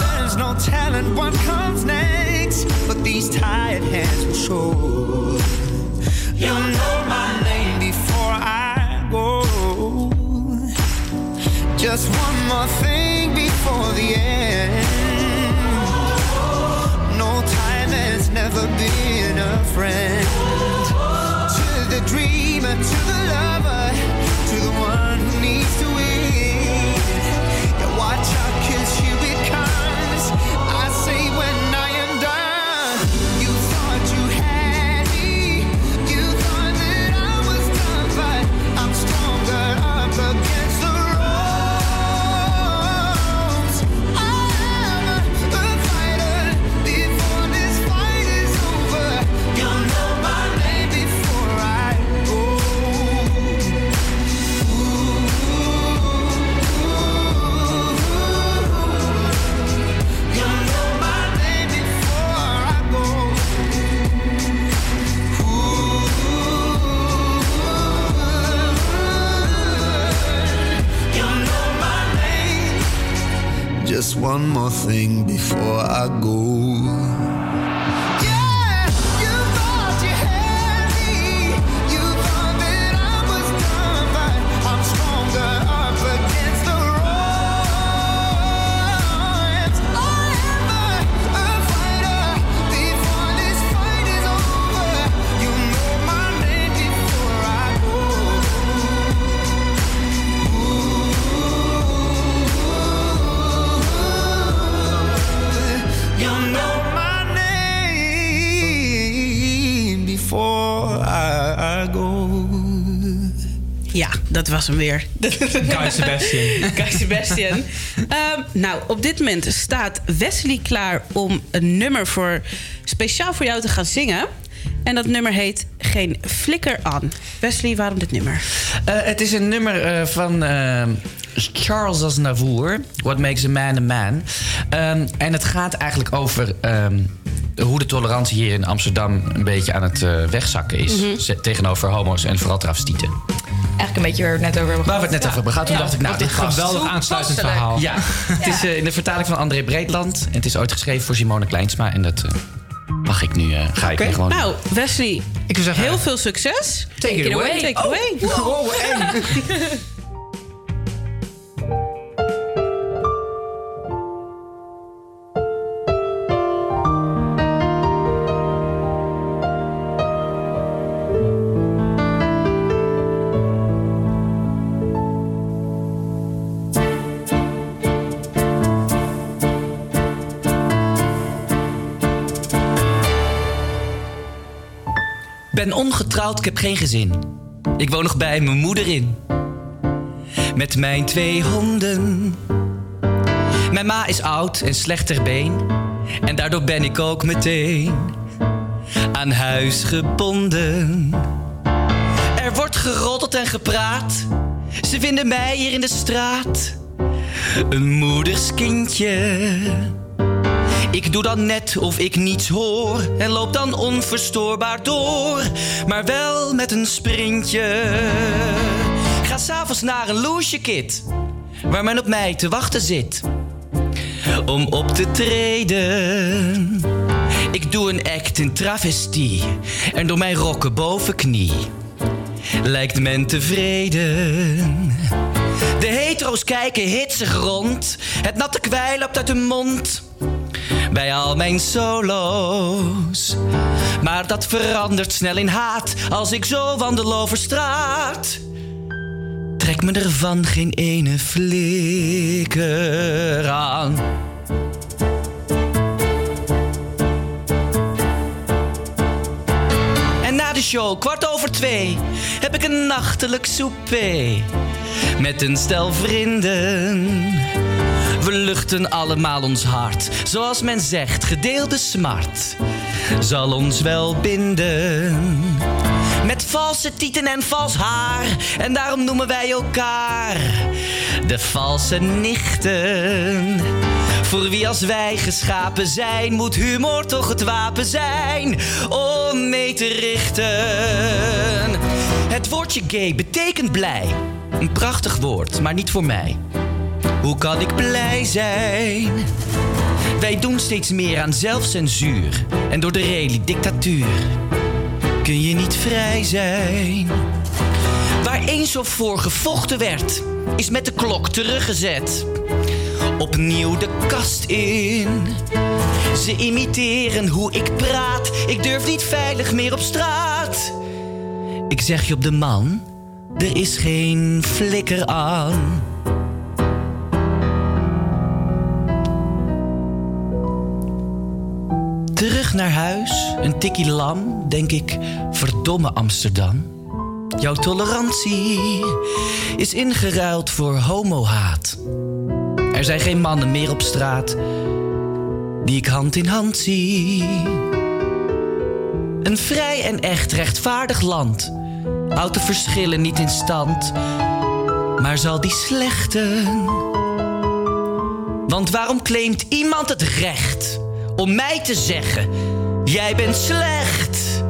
There's no telling what comes next, but these tired hands will show. You'll know my name before I go. Just one more thing before the end. Never been a friend. To the dreamer, to the lover, to the one who needs to win. Yeah, watch out, Just one more thing before I go. Dat was hem weer. Guy Sebastian. Guy Sebastian. Ehm, nou, op dit moment staat Wesley klaar om een nummer voor, speciaal voor jou te gaan zingen. En dat nummer heet Geen Flikker aan. Wesley, waarom dit nummer? Eh, het is een nummer eh, van eh, Charles Aznavour. What makes a man a man. Ehm, en het gaat eigenlijk over ehm, hoe de tolerantie hier in Amsterdam een beetje aan het wegzakken is. Mhm. Tegenover homo's en vooral travestieten. Eigenlijk een beetje waar we het net over hebben Waar we het net over hebben gehad. Toen dacht ik, nou, dit past. geweldig aansluitend verhaal. Ja, het is eh, in de vertaling van André Breedland. En het is ooit geschreven voor Simone Kleinsma. En dat eh, mag ik nu, eh, ga ik nu gewoon Nou, Wesley, ik wil zeggen, heel veel succes. Take it away. Take it away. Oh, wow, Ben ongetrouwd, ik heb geen gezin. Ik woon nog bij mijn moeder in. Met mijn twee honden. Mijn ma is oud en slecht ter been. En daardoor ben ik ook meteen aan huis gebonden. Er wordt geroddeld en gepraat. Ze vinden mij hier in de straat. Een moederskindje. Ik doe dan net of ik niets hoor en loop dan onverstoorbaar door, maar wel met een sprintje. Ga s'avonds naar een loesje-kit, waar men op mij te wachten zit, om op te treden. Ik doe een act in travestie en door mijn rokken bovenknie lijkt men tevreden. De hetero's kijken hitsig rond, het natte kwijl loopt uit hun mond bij al mijn solo's. Maar dat verandert snel in haat als ik zo wandel over straat. Trek me ervan geen ene flikker aan. En na de show, kwart over twee, heb ik een nachtelijk souper. Met een stel vrienden. We luchten allemaal ons hart. Zoals men zegt, gedeelde smart zal ons wel binden. Met valse tieten en vals haar. En daarom noemen wij elkaar de valse nichten. Voor wie als wij geschapen zijn, moet humor toch het wapen zijn om mee te richten. Het woordje gay betekent blij. Een prachtig woord, maar niet voor mij. Hoe kan ik blij zijn? Wij doen steeds meer aan zelfcensuur. En door de reli-dictatuur kun je niet vrij zijn. Waar eens zo voor gevochten werd, is met de klok teruggezet. Opnieuw de kast in. Ze imiteren hoe ik praat. Ik durf niet veilig meer op straat. Ik zeg je op de man, er is geen flikker aan. Naar huis, een tikkie lam, denk ik, verdomme Amsterdam. Jouw tolerantie is ingeruild voor homohaat. Er zijn geen mannen meer op straat die ik hand in hand zie. Een vrij en echt rechtvaardig land houdt de verschillen niet in stand, maar zal die slechten. Want waarom claimt iemand het recht om mij te zeggen: Jij bent slecht?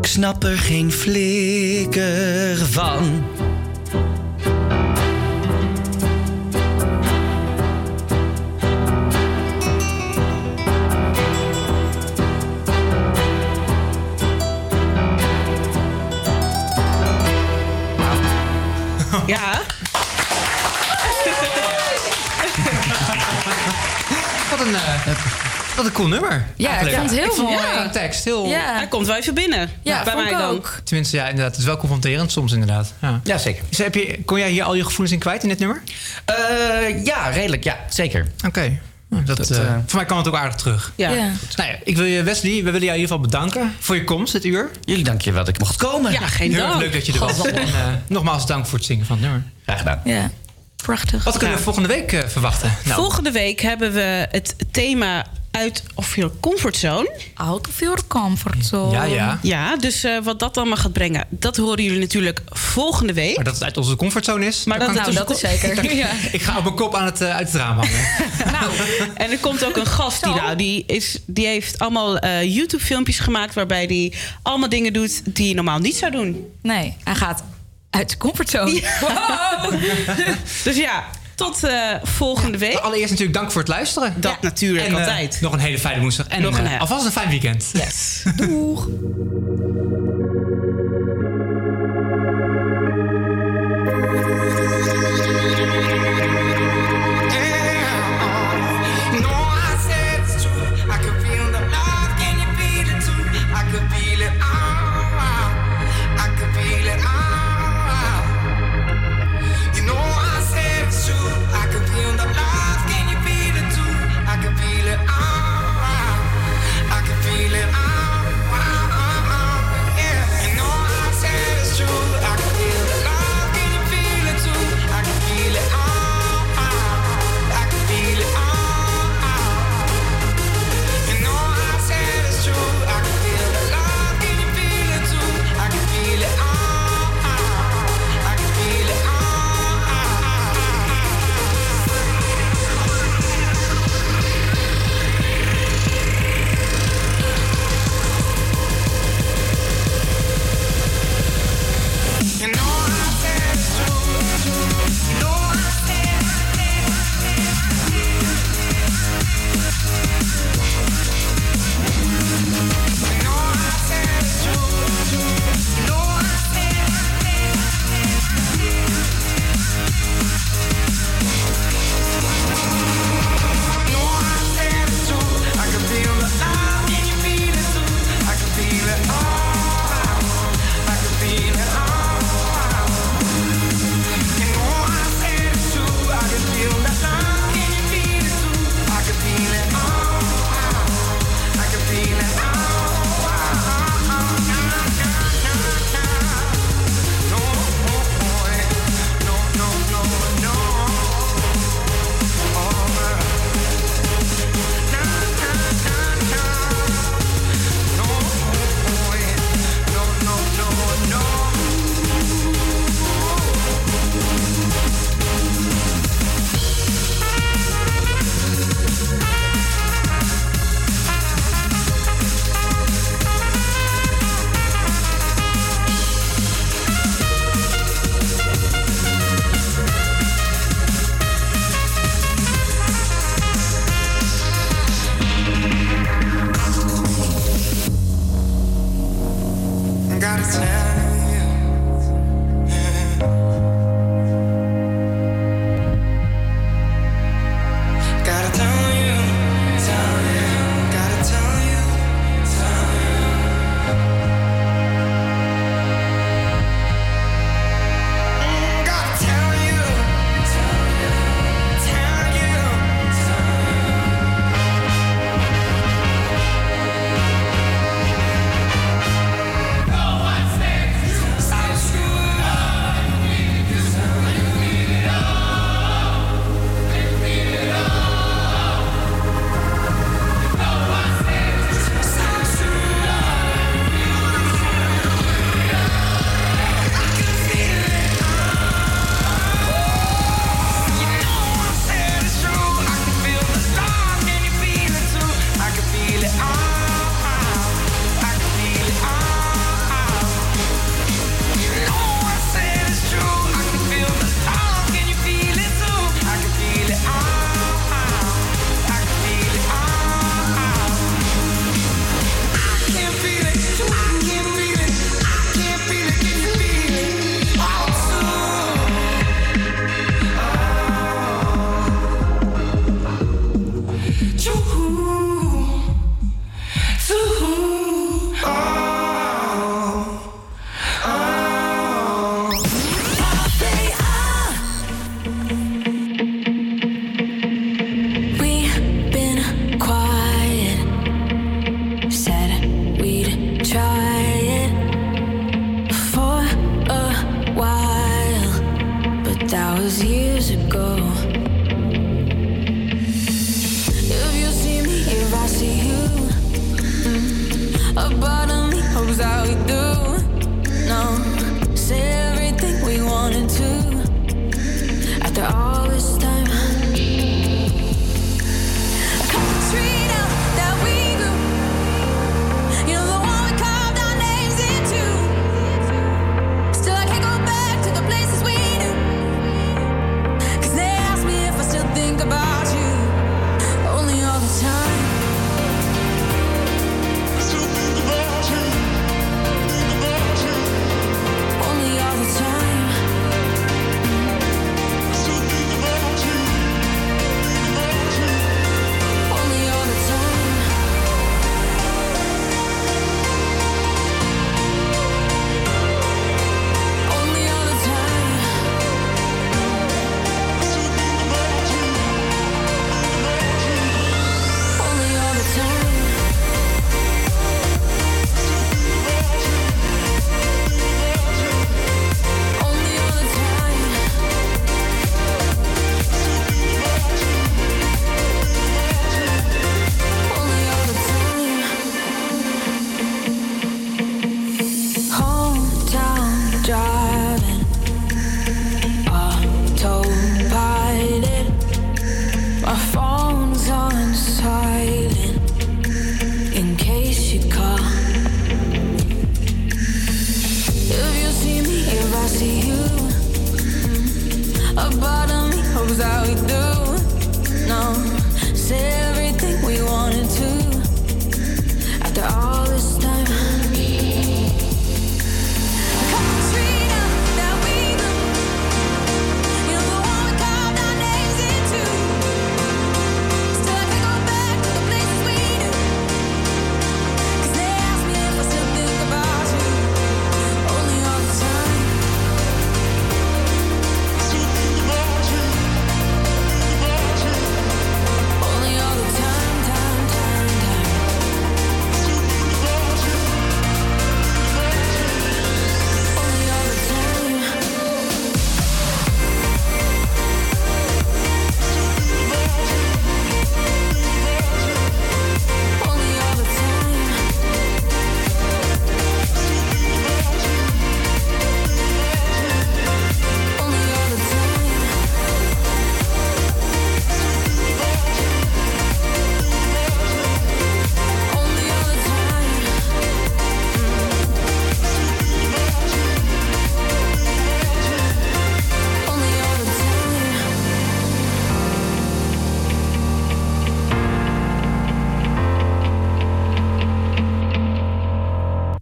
Ik snap er geen flikker van. Wat een, eh, wat een cool nummer. Ja, ik vond het heel Ik vond mooi. de tekst heel... Ja. Hij komt wel even binnen. Ja, bij mij dan. ook. Tenminste, ja, inderdaad. Het is wel confronterend soms, inderdaad. Ja, ja zeker. Dus heb je, kon jij hier al je gevoelens in kwijt in dit nummer? Eh, ja, redelijk, ja, zeker. Oké. Dat, Dat, eh, voor mij kwam het ook aardig terug. Ja. Ja. Nou ja, ik wil je, Wesley, we willen jou in ieder geval bedanken voor je komst dit uur. Jullie dank je wel dat ik mocht komen. Ja, geen Heel dank. leuk dat je er was. En, eh, nogmaals dank voor het zingen van het nummer. Graag gedaan. Ja, prachtig. Wat kunnen we volgende week eh, verwachten? Nou, Volgende week hebben we het thema uit of your comfortzone. Out of your comfort zone. Ja, ja. Ja, dus eh, wat dat allemaal gaat brengen, dat horen jullie natuurlijk volgende week. Maar dat het uit onze comfortzone is? Maar dat- nou, dat is zeker. Ja. Ik ga op mijn kop aan het, eh, uit het raam hangen. En er komt ook een gast die, nou, die, is, die heeft allemaal eh, YouTube-filmpjes gemaakt waarbij hij allemaal dingen doet die je normaal niet zou doen. Nee, hij gaat uit de comfortzone. Dus ja, tot eh, volgende week. Allereerst natuurlijk dank voor het luisteren. Dat natuurlijk, En, eh, altijd. nog een hele fijne woensdag. En Nog een, eh, alvast een fijn weekend. Yes. Doeg.